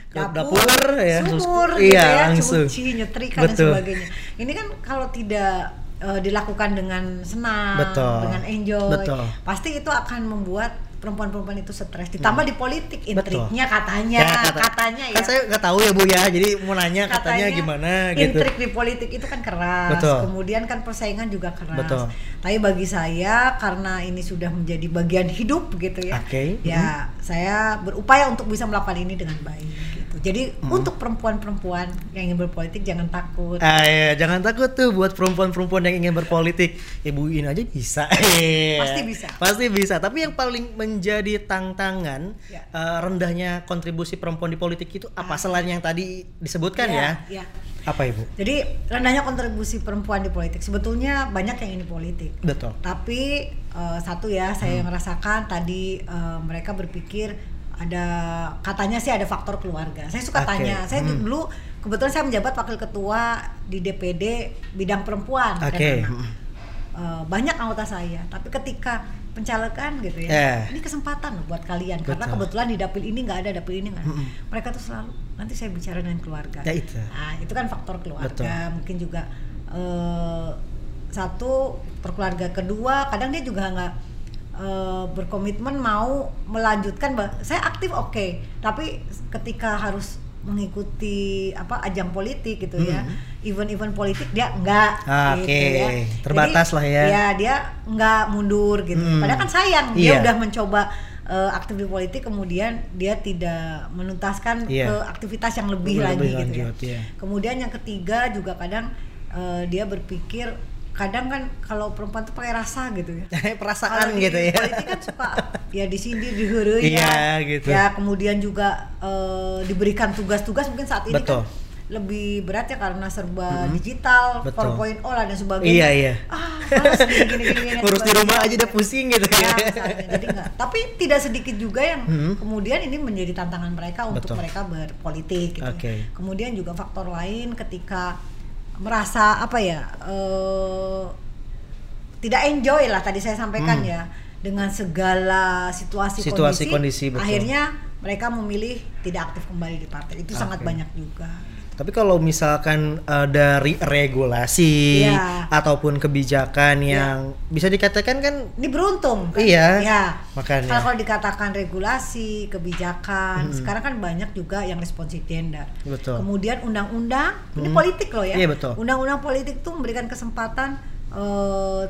[SPEAKER 2] ke
[SPEAKER 1] dapur,
[SPEAKER 2] dapur, ya,
[SPEAKER 1] sumur
[SPEAKER 2] terus-
[SPEAKER 1] gitu
[SPEAKER 2] iya,
[SPEAKER 1] ya,
[SPEAKER 2] langsung.
[SPEAKER 1] cuci, nyetrika dan
[SPEAKER 2] Betul.
[SPEAKER 1] sebagainya. Ini kan kalau tidak eh, dilakukan dengan senang,
[SPEAKER 2] Betul.
[SPEAKER 1] dengan enjoy,
[SPEAKER 2] Betul.
[SPEAKER 1] pasti itu akan membuat perempuan-perempuan itu stres. Ditambah di politik,
[SPEAKER 2] Hmm. Betul.
[SPEAKER 1] intriknya katanya,
[SPEAKER 2] Ya, kata-
[SPEAKER 1] katanya ya.
[SPEAKER 2] Kan saya nggak tahu ya Bu ya, jadi mau nanya katanya, gimana gitu.
[SPEAKER 1] Intrik di politik itu kan keras.
[SPEAKER 2] Betul.
[SPEAKER 1] Kemudian kan persaingan juga keras.
[SPEAKER 2] Betul.
[SPEAKER 1] Tapi bagi saya karena ini sudah menjadi bagian hidup gitu ya.
[SPEAKER 2] Oke.
[SPEAKER 1] Ya, saya berupaya untuk bisa melakukan ini dengan baik gitu. Jadi
[SPEAKER 2] Hmm.
[SPEAKER 1] untuk perempuan-perempuan yang ingin berpolitik jangan takut.
[SPEAKER 2] Ah, iya, jangan takut tuh buat perempuan-perempuan yang ingin berpolitik. Ibuin aja bisa. <laughs>
[SPEAKER 1] Pasti bisa.
[SPEAKER 2] Pasti bisa. Tapi yang paling menjadi tantangan
[SPEAKER 1] Ya.
[SPEAKER 2] eh, rendahnya kontribusi perempuan di politik itu apa?
[SPEAKER 1] Ah.
[SPEAKER 2] Selain yang tadi disebutkan ya?
[SPEAKER 1] ya.
[SPEAKER 2] Apa Ibu?
[SPEAKER 1] Jadi rendahnya kontribusi perempuan di politik sebetulnya banyak yang ini politik.
[SPEAKER 2] Betul.
[SPEAKER 1] Tapi eh, satu ya saya merasakan tadi eh, mereka berpikir ada katanya sih ada faktor keluarga. Saya suka
[SPEAKER 2] Oke.
[SPEAKER 1] tanya. Saya
[SPEAKER 2] Hmm.
[SPEAKER 1] dulu kebetulan saya menjabat wakil ketua di DPD bidang perempuan dan anak.
[SPEAKER 2] Hmm.
[SPEAKER 1] Eh, banyak anggota saya. Tapi ketika pencalekan gitu ya,
[SPEAKER 2] Eh.
[SPEAKER 1] ini kesempatan loh buat kalian karena
[SPEAKER 2] Betul.
[SPEAKER 1] kebetulan di dapil ini nggak ada dapil ini nggak. ada.
[SPEAKER 2] Mm-mm.
[SPEAKER 1] Mereka tuh selalu nanti saya bicara dengan keluarga.
[SPEAKER 2] Ya, itu.
[SPEAKER 1] Nah, itu kan faktor keluarga,
[SPEAKER 2] Betul.
[SPEAKER 1] mungkin juga eh, satu perkeluarga kedua, kadang dia juga nggak eh, berkomitmen mau melanjutkan. Saya aktif oke, tapi ketika harus mengikuti apa ajang politik gitu ya,
[SPEAKER 2] Hmm.
[SPEAKER 1] event-event politik dia enggak
[SPEAKER 2] Oke,
[SPEAKER 1] gitu ya.
[SPEAKER 2] terbatas
[SPEAKER 1] Jadi,
[SPEAKER 2] lah ya.
[SPEAKER 1] Ya dia enggak mundur gitu.
[SPEAKER 2] Hmm.
[SPEAKER 1] Padahal kan sayang dia udah mencoba eh, aktif di politik kemudian dia tidak menuntaskan
[SPEAKER 2] Iya.
[SPEAKER 1] ke aktivitas yang lebih,
[SPEAKER 2] Lebih
[SPEAKER 1] lagi gitu ya.
[SPEAKER 2] iya.
[SPEAKER 1] Kemudian yang ketiga juga kadang eh, dia berpikir kadang kan kalau perempuan tuh pakai rasa gitu ya. <laughs>
[SPEAKER 2] Perasaan
[SPEAKER 1] di
[SPEAKER 2] gitu ya.
[SPEAKER 1] Politik kan suka ya di sini diheureuy
[SPEAKER 2] Iya,
[SPEAKER 1] ya.
[SPEAKER 2] gitu.
[SPEAKER 1] Ya kemudian juga eh, diberikan tugas-tugas mungkin saat ini
[SPEAKER 2] Betul.
[SPEAKER 1] kan lebih berat ya karena serba digital,
[SPEAKER 2] Betul.
[SPEAKER 1] 4.0 lah dan sebagainya.
[SPEAKER 2] Iya, iya.
[SPEAKER 1] Ah, gini gini
[SPEAKER 2] di rumah aja udah pusing gitu
[SPEAKER 1] Ya,
[SPEAKER 2] ya.
[SPEAKER 1] misalnya. jadi enggak. Tapi tidak sedikit juga yang
[SPEAKER 2] Hmm.
[SPEAKER 1] kemudian ini menjadi tantangan mereka untuk
[SPEAKER 2] Betul.
[SPEAKER 1] mereka berpolitik. Gitu.
[SPEAKER 2] Oke.
[SPEAKER 1] Kemudian juga faktor lain ketika merasa apa ya eh, tidak enjoy lah tadi saya sampaikan
[SPEAKER 2] Hmm.
[SPEAKER 1] ya dengan segala situasi,
[SPEAKER 2] Situasi, kondisi,
[SPEAKER 1] kondisi,
[SPEAKER 2] betul.
[SPEAKER 1] akhirnya mereka memilih tidak aktif kembali di partai itu sangat
[SPEAKER 2] Oke.
[SPEAKER 1] banyak juga.
[SPEAKER 2] Tapi kalau misalkan eh, dari regulasi
[SPEAKER 1] Iya.
[SPEAKER 2] ataupun kebijakan
[SPEAKER 1] Iya.
[SPEAKER 2] yang bisa dikatakan kan
[SPEAKER 1] Ini beruntung kan?
[SPEAKER 2] Iya,
[SPEAKER 1] Ya.
[SPEAKER 2] makanya.
[SPEAKER 1] Kalau, kalau dikatakan regulasi, kebijakan, sekarang kan banyak juga yang responsif gender.
[SPEAKER 2] Betul.
[SPEAKER 1] Kemudian undang-undang, ini
[SPEAKER 2] Hmm.
[SPEAKER 1] politik loh ya.
[SPEAKER 2] Iya, betul.
[SPEAKER 1] Undang-undang politik tuh memberikan kesempatan eh,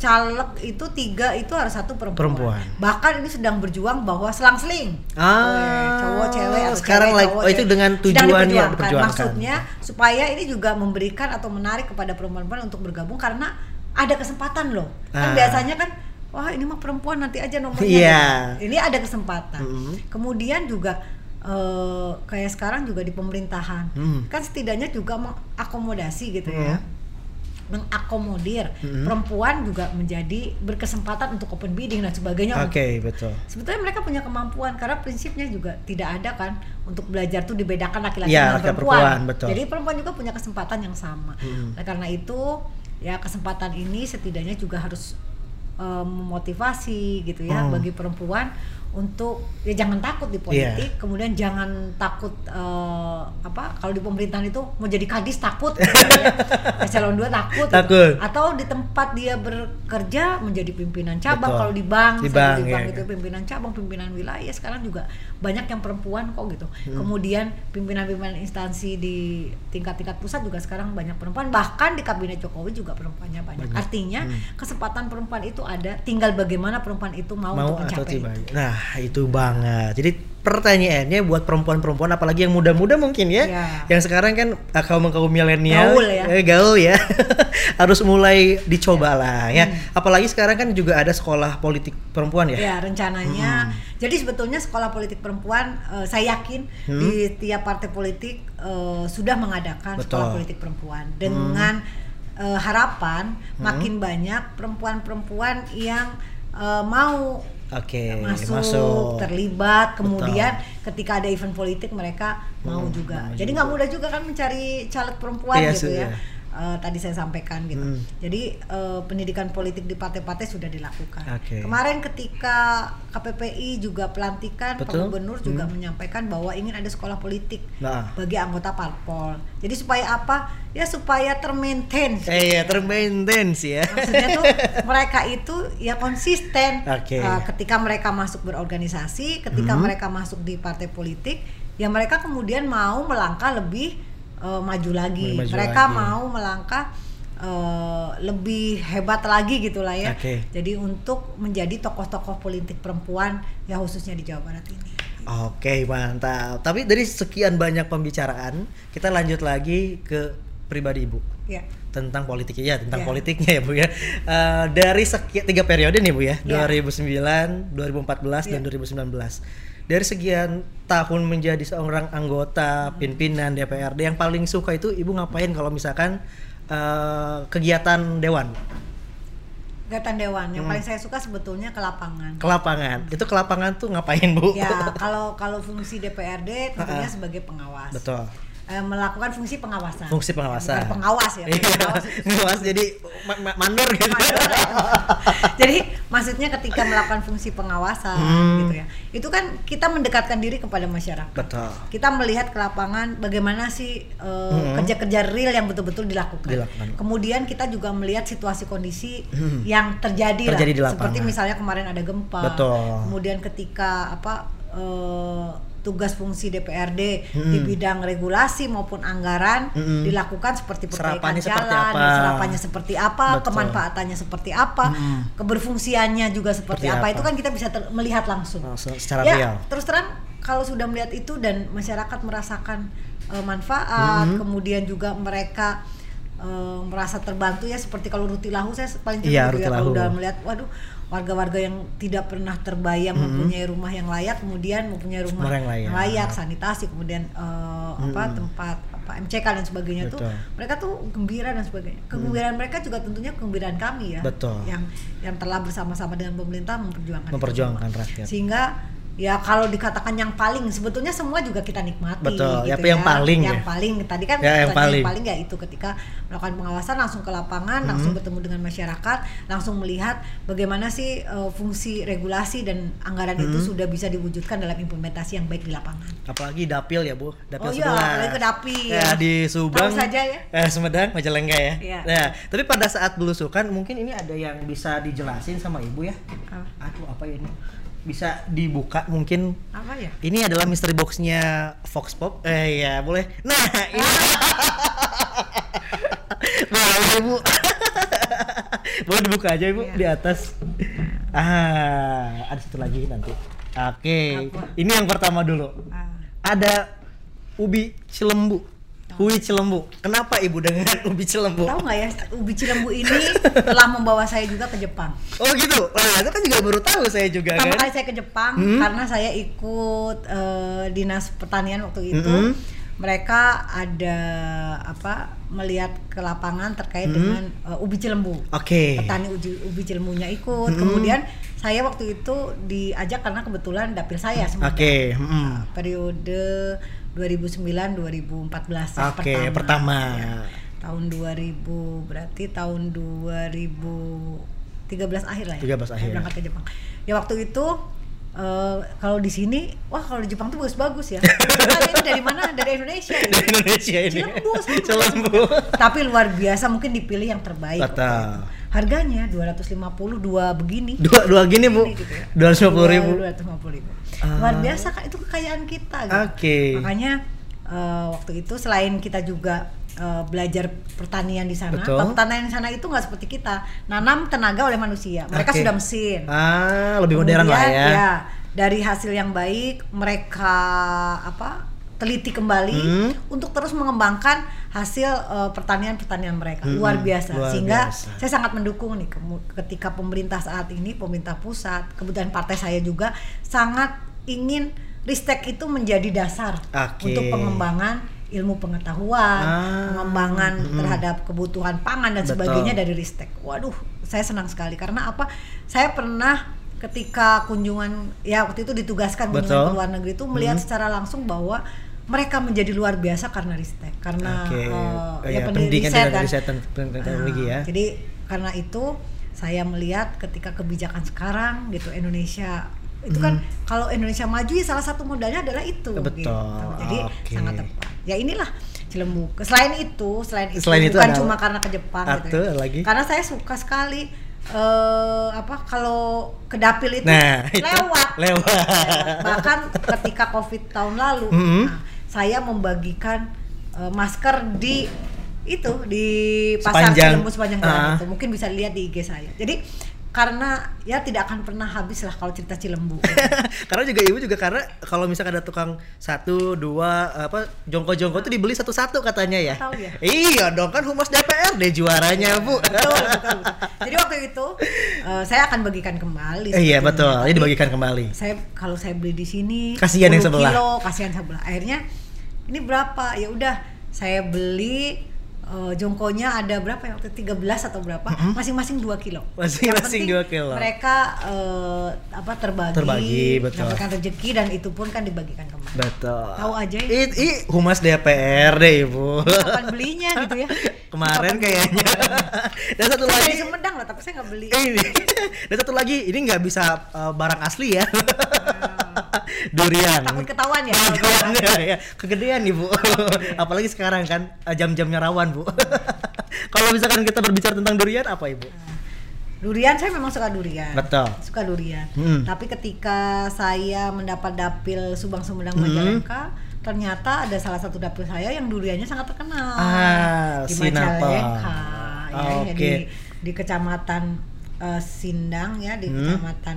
[SPEAKER 1] caleg itu tiga itu harus satu perempuan.
[SPEAKER 2] Perempuan.
[SPEAKER 1] Bahkan ini sedang berjuang bahwa selang-seling.
[SPEAKER 2] Ah,
[SPEAKER 1] Weh, cowok cewek atau
[SPEAKER 2] sekarang
[SPEAKER 1] cewek, cowok,
[SPEAKER 2] oh, itu dengan tujuan ya.
[SPEAKER 1] Maksudnya supaya ini juga memberikan atau menarik kepada perempuan-perempuan untuk bergabung karena ada kesempatan loh.
[SPEAKER 2] Ah.
[SPEAKER 1] Kan biasanya kan wah ini mah perempuan nanti aja nomornya.
[SPEAKER 2] Iya.
[SPEAKER 1] gitu. Ini ada kesempatan.
[SPEAKER 2] Mm.
[SPEAKER 1] Kemudian juga eh, kayak sekarang juga di pemerintahan.
[SPEAKER 2] Mm.
[SPEAKER 1] Kan setidaknya juga mengakomodasi gitu ya. Mengakomodir
[SPEAKER 2] Mm.
[SPEAKER 1] perempuan juga menjadi berkesempatan untuk open bidding dan sebagainya.
[SPEAKER 2] Oke, betul.
[SPEAKER 1] Sebetulnya mereka punya kemampuan karena prinsipnya juga tidak ada kan untuk belajar tuh dibedakan laki-laki dengan
[SPEAKER 2] laki-laki
[SPEAKER 1] perempuan.
[SPEAKER 2] perempuan, betul.
[SPEAKER 1] Jadi perempuan juga punya kesempatan yang sama.
[SPEAKER 2] Mm.
[SPEAKER 1] Oleh karena itu ya kesempatan ini setidaknya juga harus eh, memotivasi gitu ya
[SPEAKER 2] Hmm.
[SPEAKER 1] bagi perempuan untuk ya jangan takut di
[SPEAKER 2] Iya.
[SPEAKER 1] politik, kemudian jangan takut eh, apa kalau di pemerintahan itu mau jadi kadis takut, <laughs> gitu ya. eselon 2 takut, gitu.
[SPEAKER 2] Takut.
[SPEAKER 1] atau di tempat dia bekerja menjadi pimpinan cabang
[SPEAKER 2] Betul.
[SPEAKER 1] kalau di bank,
[SPEAKER 2] Di bank,
[SPEAKER 1] di bank
[SPEAKER 2] iya.
[SPEAKER 1] itu pimpinan cabang, pimpinan wilayah sekarang juga banyak yang perempuan kok gitu.
[SPEAKER 2] Hmm.
[SPEAKER 1] Kemudian pimpinan-pimpinan instansi di tingkat-tingkat pusat juga sekarang banyak perempuan, bahkan di kabinet Jokowi juga perempuannya banyak.
[SPEAKER 2] Banyak.
[SPEAKER 1] Artinya
[SPEAKER 2] Hmm.
[SPEAKER 1] kesempatan perempuan itu ada, tinggal bagaimana perempuan itu mau,
[SPEAKER 2] mau
[SPEAKER 1] untuk
[SPEAKER 2] atau
[SPEAKER 1] mencapai itu.
[SPEAKER 2] Nah, itu banget. Jadi pertanyaannya buat perempuan-perempuan apalagi yang muda-muda mungkin ya.
[SPEAKER 1] Ya.
[SPEAKER 2] Yang sekarang kan eh, kaum-kaum milenial
[SPEAKER 1] Gaul ya.
[SPEAKER 2] eh, gaul ya. <laughs> Harus mulai dicoba lah ya.
[SPEAKER 1] Hmm.
[SPEAKER 2] Apalagi sekarang kan juga ada sekolah politik perempuan ya.
[SPEAKER 1] Ya rencananya Jadi sebetulnya sekolah politik perempuan, eh, saya yakin di tiap partai politik eh, sudah mengadakan sekolah
[SPEAKER 2] Betul.
[SPEAKER 1] politik perempuan dengan eh, harapan makin banyak perempuan-perempuan yang eh, mau
[SPEAKER 2] Oke,
[SPEAKER 1] masuk,
[SPEAKER 2] masuk.
[SPEAKER 1] terlibat, kemudian ketika ada event politik mereka mau juga.
[SPEAKER 2] mau
[SPEAKER 1] Jadi nggak mudah juga kan mencari caleg perempuan
[SPEAKER 2] Iya,
[SPEAKER 1] gitu ya.
[SPEAKER 2] iya.
[SPEAKER 1] Eh, tadi saya sampaikan gitu.
[SPEAKER 2] Hmm.
[SPEAKER 1] Jadi eh, pendidikan politik di partai-partai sudah dilakukan.
[SPEAKER 2] Oke.
[SPEAKER 1] Kemarin ketika KPPI juga pelantikan, Pak
[SPEAKER 2] Betul.
[SPEAKER 1] Gubernur juga menyampaikan bahwa ingin ada sekolah politik
[SPEAKER 2] Nah.
[SPEAKER 1] bagi anggota parpol. Jadi supaya apa? Ya supaya termaintain.
[SPEAKER 2] Eh ya, termaintain sih ya.
[SPEAKER 1] Maksudnya tuh <laughs> mereka itu ya konsisten
[SPEAKER 2] Oke.
[SPEAKER 1] Uh, ketika mereka masuk berorganisasi, ketika
[SPEAKER 2] Mhm.
[SPEAKER 1] mereka masuk di partai politik, ya mereka kemudian mau melangkah lebih uh, maju lagi.
[SPEAKER 2] Maju
[SPEAKER 1] mereka
[SPEAKER 2] lagi.
[SPEAKER 1] mau melangkah uh, lebih hebat lagi gitulah ya.
[SPEAKER 2] Oke.
[SPEAKER 1] Jadi untuk menjadi tokoh-tokoh politik perempuan ya khususnya di Jawa Barat ini.
[SPEAKER 2] Oke, mantap. Tapi dari sekian banyak pembicaraan, kita lanjut lagi ke pribadi Ibu.
[SPEAKER 1] Ya.
[SPEAKER 2] tentang politik ya tentang
[SPEAKER 1] Ya.
[SPEAKER 2] politiknya ya bu ya Eh, dari sekian tiga periode nih bu ya
[SPEAKER 1] Ya.
[SPEAKER 2] 2009 2014 dan
[SPEAKER 1] Ya.
[SPEAKER 2] 2019 dari sekian tahun menjadi seorang anggota pimpinan DPRD yang paling suka itu ibu ngapain kalau misalkan eh, kegiatan dewan
[SPEAKER 1] Gatan Dewan yang
[SPEAKER 2] Hmm.
[SPEAKER 1] paling saya suka sebetulnya ke lapangan.
[SPEAKER 2] ke lapangan itu ke lapangan tuh ngapain bu
[SPEAKER 1] Ya, <laughs> kalau kalau fungsi DPRD tentunya
[SPEAKER 2] Ha-ha.
[SPEAKER 1] sebagai pengawas.
[SPEAKER 2] betul
[SPEAKER 1] Eh, melakukan fungsi pengawasan.
[SPEAKER 2] fungsi pengawasan
[SPEAKER 1] Bukan pengawas ya.
[SPEAKER 2] Iya,
[SPEAKER 1] pengawas. <laughs>
[SPEAKER 2] pengawas jadi ma- ma- mandor gitu
[SPEAKER 1] Mandor. <laughs> Jadi maksudnya ketika melakukan fungsi pengawasan
[SPEAKER 2] Hmm.
[SPEAKER 1] gitu ya. Itu kan kita mendekatkan diri kepada masyarakat.
[SPEAKER 2] betul
[SPEAKER 1] Kita melihat ke lapangan bagaimana sih eh,
[SPEAKER 2] Hmm.
[SPEAKER 1] kerja-kerja real yang betul-betul dilakukan.
[SPEAKER 2] Dilakukan.
[SPEAKER 1] Kemudian kita juga melihat situasi kondisi
[SPEAKER 2] Hmm.
[SPEAKER 1] yang terjadi, lah.
[SPEAKER 2] Terjadi di lapangan.
[SPEAKER 1] Seperti misalnya kemarin ada gempa.
[SPEAKER 2] Betul.
[SPEAKER 1] Kemudian ketika apa eh, tugas fungsi DPRD di
[SPEAKER 2] Hmm.
[SPEAKER 1] bidang regulasi maupun anggaran
[SPEAKER 2] Hmm.
[SPEAKER 1] dilakukan seperti perbaikan
[SPEAKER 2] Serapannya seperti
[SPEAKER 1] jalan,
[SPEAKER 2] apa?
[SPEAKER 1] serapannya seperti apa,
[SPEAKER 2] Betul.
[SPEAKER 1] kemanfaatannya seperti apa,
[SPEAKER 2] Hmm.
[SPEAKER 1] keberfungsiannya juga seperti,
[SPEAKER 2] Seperti
[SPEAKER 1] apa.
[SPEAKER 2] apa?
[SPEAKER 1] itu kan kita bisa melihat langsung.
[SPEAKER 2] Langsung secara
[SPEAKER 1] ya,
[SPEAKER 2] real.
[SPEAKER 1] terus terang kalau sudah melihat itu dan masyarakat merasakan eh, manfaat,
[SPEAKER 2] Hmm.
[SPEAKER 1] kemudian juga mereka eh, merasa terbantu ya seperti kalau Ruti Lahu saya paling
[SPEAKER 2] Iya,
[SPEAKER 1] cenderung
[SPEAKER 2] Ruti
[SPEAKER 1] ya kalau udah melihat waduh warga-warga yang tidak pernah terbayang
[SPEAKER 2] Hmm.
[SPEAKER 1] mempunyai rumah yang layak kemudian mempunyai rumah
[SPEAKER 2] Rumah yang layak.
[SPEAKER 1] sanitasi kemudian eh, apa
[SPEAKER 2] Hmm.
[SPEAKER 1] tempat apa MCK dan sebagainya tuh
[SPEAKER 2] Betul.
[SPEAKER 1] mereka tuh gembira dan sebagainya kegembiraan mereka juga tentunya kegembiraan kami ya
[SPEAKER 2] Betul.
[SPEAKER 1] yang yang telah bersama-sama dengan pemerintah memperjuangkan
[SPEAKER 2] Memperjuangkan rakyat.
[SPEAKER 1] sehingga ya kalau dikatakan yang paling sebetulnya semua juga kita nikmati
[SPEAKER 2] Betul.
[SPEAKER 1] gitu
[SPEAKER 2] Apa yang paling
[SPEAKER 1] yang
[SPEAKER 2] ya?
[SPEAKER 1] paling tadi kan
[SPEAKER 2] Ya, yang
[SPEAKER 1] pertanyaan
[SPEAKER 2] paling.
[SPEAKER 1] ya itu ketika melakukan pengawasan langsung ke lapangan langsung
[SPEAKER 2] Hmm.
[SPEAKER 1] bertemu dengan masyarakat langsung melihat bagaimana sih eh, fungsi regulasi dan anggaran itu
[SPEAKER 2] Hmm.
[SPEAKER 1] sudah bisa diwujudkan dalam implementasi yang baik di lapangan
[SPEAKER 2] apalagi dapil ya bu
[SPEAKER 1] Oh
[SPEAKER 2] dapil
[SPEAKER 1] iya,
[SPEAKER 2] 11
[SPEAKER 1] apalagi ke dapil.
[SPEAKER 2] ya di Subang
[SPEAKER 1] Tahu saja ya.
[SPEAKER 2] eh, Sumedang Majalengka ya
[SPEAKER 1] Iya.
[SPEAKER 2] nah tapi pada saat belusukan mungkin ini ada yang bisa dijelasin sama ibu ya
[SPEAKER 1] Apa?
[SPEAKER 2] aduh apa ya ini bisa dibuka mungkin.
[SPEAKER 1] Apa ya?
[SPEAKER 2] Ini adalah mystery boxnya Fox Pop. Eh ya boleh. Nah ini. <laughs> Nah ibu boleh dibuka aja ibu
[SPEAKER 1] Iya.
[SPEAKER 2] di atas. Ah ada satu lagi nanti. Oke.
[SPEAKER 1] Apa?
[SPEAKER 2] ini yang pertama dulu.
[SPEAKER 1] Ah.
[SPEAKER 2] ada ubi cilembu ubi cilembu kenapa ibu dengan <laughs> ubi cilembu
[SPEAKER 1] tahu nggak ya ubi cilembu ini telah membawa saya juga ke Jepang
[SPEAKER 2] oh gitu nah itu kan juga baru tahu saya juga
[SPEAKER 1] pertama
[SPEAKER 2] kan
[SPEAKER 1] kali saya ke Jepang
[SPEAKER 2] Hmm.
[SPEAKER 1] karena saya ikut eh, dinas pertanian waktu itu
[SPEAKER 2] Mm-mm.
[SPEAKER 1] mereka ada apa melihat ke lapangan terkait
[SPEAKER 2] Hmm.
[SPEAKER 1] dengan eh, ubi cilembu
[SPEAKER 2] oke
[SPEAKER 1] petani ubi, ubi cilembunya ikut
[SPEAKER 2] Mm-mm.
[SPEAKER 1] kemudian saya waktu itu diajak karena kebetulan dapil saya
[SPEAKER 2] oke
[SPEAKER 1] sebenarnya
[SPEAKER 2] mm.
[SPEAKER 1] periode 2009 2014 yang
[SPEAKER 2] Oke, pertama.
[SPEAKER 1] tahun 2000 berarti tahun 2013 akhir lah ya
[SPEAKER 2] 13
[SPEAKER 1] saya
[SPEAKER 2] akhir.
[SPEAKER 1] berangkat ke Jepang ya waktu itu eh, kalau di sini wah kalau di Jepang tuh bagus-bagus ya <laughs> Karena ini dari mana dari Indonesia ya.
[SPEAKER 2] Dari Indonesia ini
[SPEAKER 1] Cilembu.
[SPEAKER 2] Cilembu.
[SPEAKER 1] tapi luar biasa mungkin dipilih yang terbaik
[SPEAKER 2] Betul.
[SPEAKER 1] Harganya 250 dua begini
[SPEAKER 2] dua dua gini bu
[SPEAKER 1] gitu ya.
[SPEAKER 2] dua ratus lima puluh ribu
[SPEAKER 1] Dua ratus lima puluh ribu.
[SPEAKER 2] Ah.
[SPEAKER 1] Luar biasa kan itu kekayaan kita. Gitu.
[SPEAKER 2] Oke.
[SPEAKER 1] Makanya eh, waktu itu selain kita juga eh, belajar pertanian di sana,
[SPEAKER 2] Betul.
[SPEAKER 1] pertanian di sana itu nggak seperti kita nanam tenaga oleh manusia. Mereka
[SPEAKER 2] Oke.
[SPEAKER 1] sudah mesin.
[SPEAKER 2] ah lebih modern lah
[SPEAKER 1] Kemudian,
[SPEAKER 2] ya,
[SPEAKER 1] dari hasil yang baik mereka apa teliti kembali
[SPEAKER 2] Hmm.
[SPEAKER 1] untuk terus mengembangkan hasil eh, pertanian-pertanian mereka
[SPEAKER 2] Hmm,
[SPEAKER 1] luar biasa
[SPEAKER 2] luar
[SPEAKER 1] sehingga
[SPEAKER 2] biasa.
[SPEAKER 1] saya sangat mendukung nih ketika pemerintah saat ini pemerintah pusat kemudian partai saya juga sangat ingin ristek itu menjadi dasar
[SPEAKER 2] Oke.
[SPEAKER 1] untuk pengembangan ilmu pengetahuan
[SPEAKER 2] Ah,
[SPEAKER 1] pengembangan
[SPEAKER 2] mm-mm.
[SPEAKER 1] terhadap kebutuhan pangan dan
[SPEAKER 2] Betul.
[SPEAKER 1] sebagainya dari ristek waduh saya senang sekali karena apa saya pernah ketika kunjungan ya waktu itu ditugaskan kunjungan ke luar negeri itu melihat
[SPEAKER 2] Hmm.
[SPEAKER 1] secara langsung bahwa mereka menjadi luar biasa karena ristek karena
[SPEAKER 2] Oke.
[SPEAKER 1] eh,
[SPEAKER 2] Oh,
[SPEAKER 1] ya
[SPEAKER 2] ya, pendidikan
[SPEAKER 1] riset
[SPEAKER 2] dan
[SPEAKER 1] dan-
[SPEAKER 2] riset teknologi
[SPEAKER 1] Nah,
[SPEAKER 2] ya.
[SPEAKER 1] jadi karena itu saya melihat ketika kebijakan sekarang gitu Indonesia itu kan
[SPEAKER 2] Hmm.
[SPEAKER 1] kalau Indonesia maju ya salah satu modalnya adalah itu
[SPEAKER 2] Betul,
[SPEAKER 1] gitu. Jadi
[SPEAKER 2] oke.
[SPEAKER 1] sangat tepat. Ya inilah Cilembu. Selain itu, selain itu
[SPEAKER 2] Selain itu
[SPEAKER 1] bukan cuma karena ke Jepang gitu. Ya.
[SPEAKER 2] lagi?
[SPEAKER 1] Karena saya suka sekali eh apa kalau ke dapil itu
[SPEAKER 2] Nah, <laughs> itu.
[SPEAKER 1] lewat.
[SPEAKER 2] Lewat.
[SPEAKER 1] Bahkan ketika Covid tahun lalu,
[SPEAKER 2] Mhm.
[SPEAKER 1] nah, saya membagikan eh, masker di itu di pasar
[SPEAKER 2] Sepanjang-
[SPEAKER 1] sepanjang jalan
[SPEAKER 2] Ah.
[SPEAKER 1] itu. Mungkin bisa lihat di IG saya. Jadi karena ya tidak akan pernah habis lah kalau cerita Cilembu. <laughs>
[SPEAKER 2] karena juga ibu juga karena kalau misalkan ada tukang satu dua apa jongko-jongko itu dibeli satu-satu katanya ya.
[SPEAKER 1] Tahu ya?
[SPEAKER 2] Iya dong kan humas DPR deh juaranya bu.
[SPEAKER 1] betul, betul, betul. Jadi waktu itu eh, saya akan bagikan kembali.
[SPEAKER 2] Eh, iya betul, ini dibagikan kembali.
[SPEAKER 1] Saya kalau saya beli di sini
[SPEAKER 2] Kasihan yang
[SPEAKER 1] 10
[SPEAKER 2] sebelah.
[SPEAKER 1] Kilo, kasihan sebelah. Akhirnya ini berapa? Ya udah saya beli eh, jongkonya ada berapa ya waktu itu? 13 atau berapa? Masing-masing 2 kilo.
[SPEAKER 2] Masing-masing
[SPEAKER 1] Yang penting
[SPEAKER 2] 2 kilo.
[SPEAKER 1] Mereka eh, apa terbagi,
[SPEAKER 2] Terbagi, betul.
[SPEAKER 1] mendapatkan rezeki dan itu pun kan dibagikan kembali.
[SPEAKER 2] Betul.
[SPEAKER 1] Tahu aja ya.
[SPEAKER 2] Ih, ih, humas DPR deh ibu.
[SPEAKER 1] Kapan belinya gitu ya?
[SPEAKER 2] Kemarin
[SPEAKER 1] Kapan
[SPEAKER 2] kayaknya. Dan satu
[SPEAKER 1] Saya
[SPEAKER 2] lagi
[SPEAKER 1] Sumedang lah, tapi saya nggak beli.
[SPEAKER 2] ini. Dan satu lagi ini nggak bisa uh, barang asli ya. <laughs> Durian.
[SPEAKER 1] Takut ketahuan ya. bilang. <laughs>
[SPEAKER 2] ya, kegedean nih bu. Apalagi sekarang kan uh, jam-jamnya rawan bu. <laughs> Kalau misalkan kita berbicara tentang durian apa ibu?
[SPEAKER 1] Durian saya memang suka durian.
[SPEAKER 2] Betul.
[SPEAKER 1] Suka durian.
[SPEAKER 2] Hmm.
[SPEAKER 1] Tapi ketika saya mendapat dapil Subang Sumedang
[SPEAKER 2] Hmm.
[SPEAKER 1] Majalengka, ternyata ada salah satu dapil saya yang duriannya sangat terkenal.
[SPEAKER 2] Ah,
[SPEAKER 1] di
[SPEAKER 2] Sinapa.
[SPEAKER 1] Majalengka. Ya,
[SPEAKER 2] Ah,
[SPEAKER 1] ya,
[SPEAKER 2] oke.
[SPEAKER 1] di di kecamatan eh, Sindang ya, di
[SPEAKER 2] Hmm.
[SPEAKER 1] kecamatan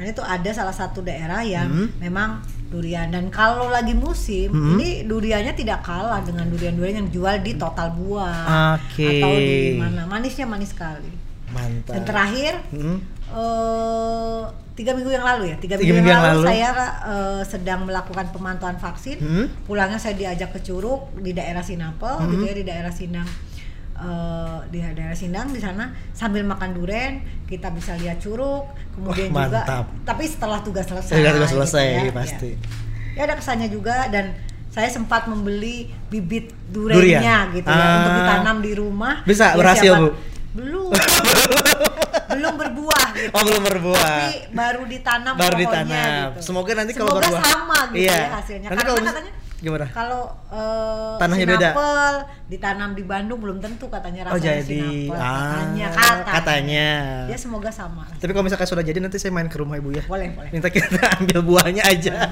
[SPEAKER 1] dan itu ada salah satu daerah yang
[SPEAKER 2] Hmm.
[SPEAKER 1] memang durian dan kalau lagi musim
[SPEAKER 2] Hmm.
[SPEAKER 1] ini duriannya tidak kalah dengan durian-durian yang jual di total buah
[SPEAKER 2] Oke.
[SPEAKER 1] atau di mana manisnya manis sekali
[SPEAKER 2] Mantap.
[SPEAKER 1] dan terakhir
[SPEAKER 2] Hmm.
[SPEAKER 1] eh tiga minggu yang lalu ya tiga,
[SPEAKER 2] Tiga
[SPEAKER 1] minggu,
[SPEAKER 2] minggu
[SPEAKER 1] yang
[SPEAKER 2] yang
[SPEAKER 1] lalu,
[SPEAKER 2] lalu.
[SPEAKER 1] saya eh, sedang melakukan pemantauan vaksin
[SPEAKER 2] Hmm.
[SPEAKER 1] pulangnya saya diajak ke Curug di daerah Sinapel
[SPEAKER 2] Hmm.
[SPEAKER 1] gitu ya di daerah Sindang eh, di daerah Sindang di sana sambil makan duren kita bisa lihat Curug kemudian
[SPEAKER 2] Wah,
[SPEAKER 1] juga tapi setelah tugas selesai
[SPEAKER 2] Setelah tugas
[SPEAKER 1] gitu
[SPEAKER 2] selesai,
[SPEAKER 1] ya,
[SPEAKER 2] pasti.
[SPEAKER 1] ya. ya ada kesannya juga dan saya sempat membeli bibit
[SPEAKER 2] Durian.
[SPEAKER 1] durennya gitu ya
[SPEAKER 2] Ah.
[SPEAKER 1] untuk ditanam di rumah
[SPEAKER 2] Bisa,
[SPEAKER 1] Ya,
[SPEAKER 2] berhasil,
[SPEAKER 1] siapa-
[SPEAKER 2] Bu?
[SPEAKER 1] belum <laughs> belum berbuah gitu
[SPEAKER 2] Oh belum berbuah.
[SPEAKER 1] tapi baru ditanam
[SPEAKER 2] Baru ditanam.
[SPEAKER 1] gitu.
[SPEAKER 2] Semoga nanti kalau
[SPEAKER 1] Semoga
[SPEAKER 2] berbuah.
[SPEAKER 1] sama gitu
[SPEAKER 2] Iya.
[SPEAKER 1] ya hasilnya
[SPEAKER 2] Nanti
[SPEAKER 1] karena
[SPEAKER 2] kalau
[SPEAKER 1] katanya
[SPEAKER 2] gimana?
[SPEAKER 1] kalau eh,
[SPEAKER 2] Tanahnya beda.
[SPEAKER 1] sinapel ditanam di Bandung belum tentu katanya
[SPEAKER 2] Oh
[SPEAKER 1] rasanya
[SPEAKER 2] jadi
[SPEAKER 1] sinapel
[SPEAKER 2] ah,
[SPEAKER 1] katanya katanya.
[SPEAKER 2] katanya.
[SPEAKER 1] ya semoga sama
[SPEAKER 2] Tapi kalau misalkan sudah jadi nanti saya main ke rumah ibu ya.
[SPEAKER 1] boleh boleh
[SPEAKER 2] Minta kita <laughs> ambil buahnya aja. <laughs>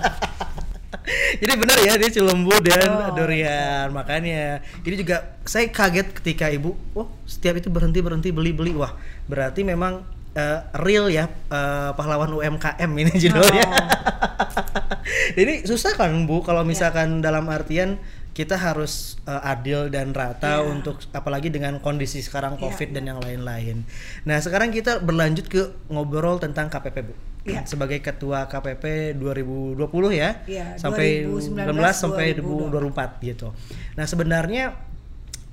[SPEAKER 2] Jadi benar ya dia cilembu dan
[SPEAKER 1] Oh.
[SPEAKER 2] durian makanya ini juga saya kaget ketika ibu oh setiap itu berhenti berhenti beli beli wah berarti memang eh, real ya eh, pahlawan UMKM ini <laughs> judulnya.
[SPEAKER 1] Oh. <laughs>
[SPEAKER 2] Ini susah kan bu kalau
[SPEAKER 1] Ya.
[SPEAKER 2] misalkan dalam artian kita harus eh, adil dan rata
[SPEAKER 1] Iya.
[SPEAKER 2] untuk apalagi dengan kondisi sekarang
[SPEAKER 1] Iya,
[SPEAKER 2] covid
[SPEAKER 1] iya.
[SPEAKER 2] dan yang lain-lain. Nah sekarang kita berlanjut ke ngobrol tentang KPP bu.
[SPEAKER 1] Iya.
[SPEAKER 2] Sebagai ketua KPP 2020 ya,
[SPEAKER 1] Iya,
[SPEAKER 2] sampai
[SPEAKER 1] 2019,
[SPEAKER 2] 2019 sampai 2024 gitu. Nah sebenarnya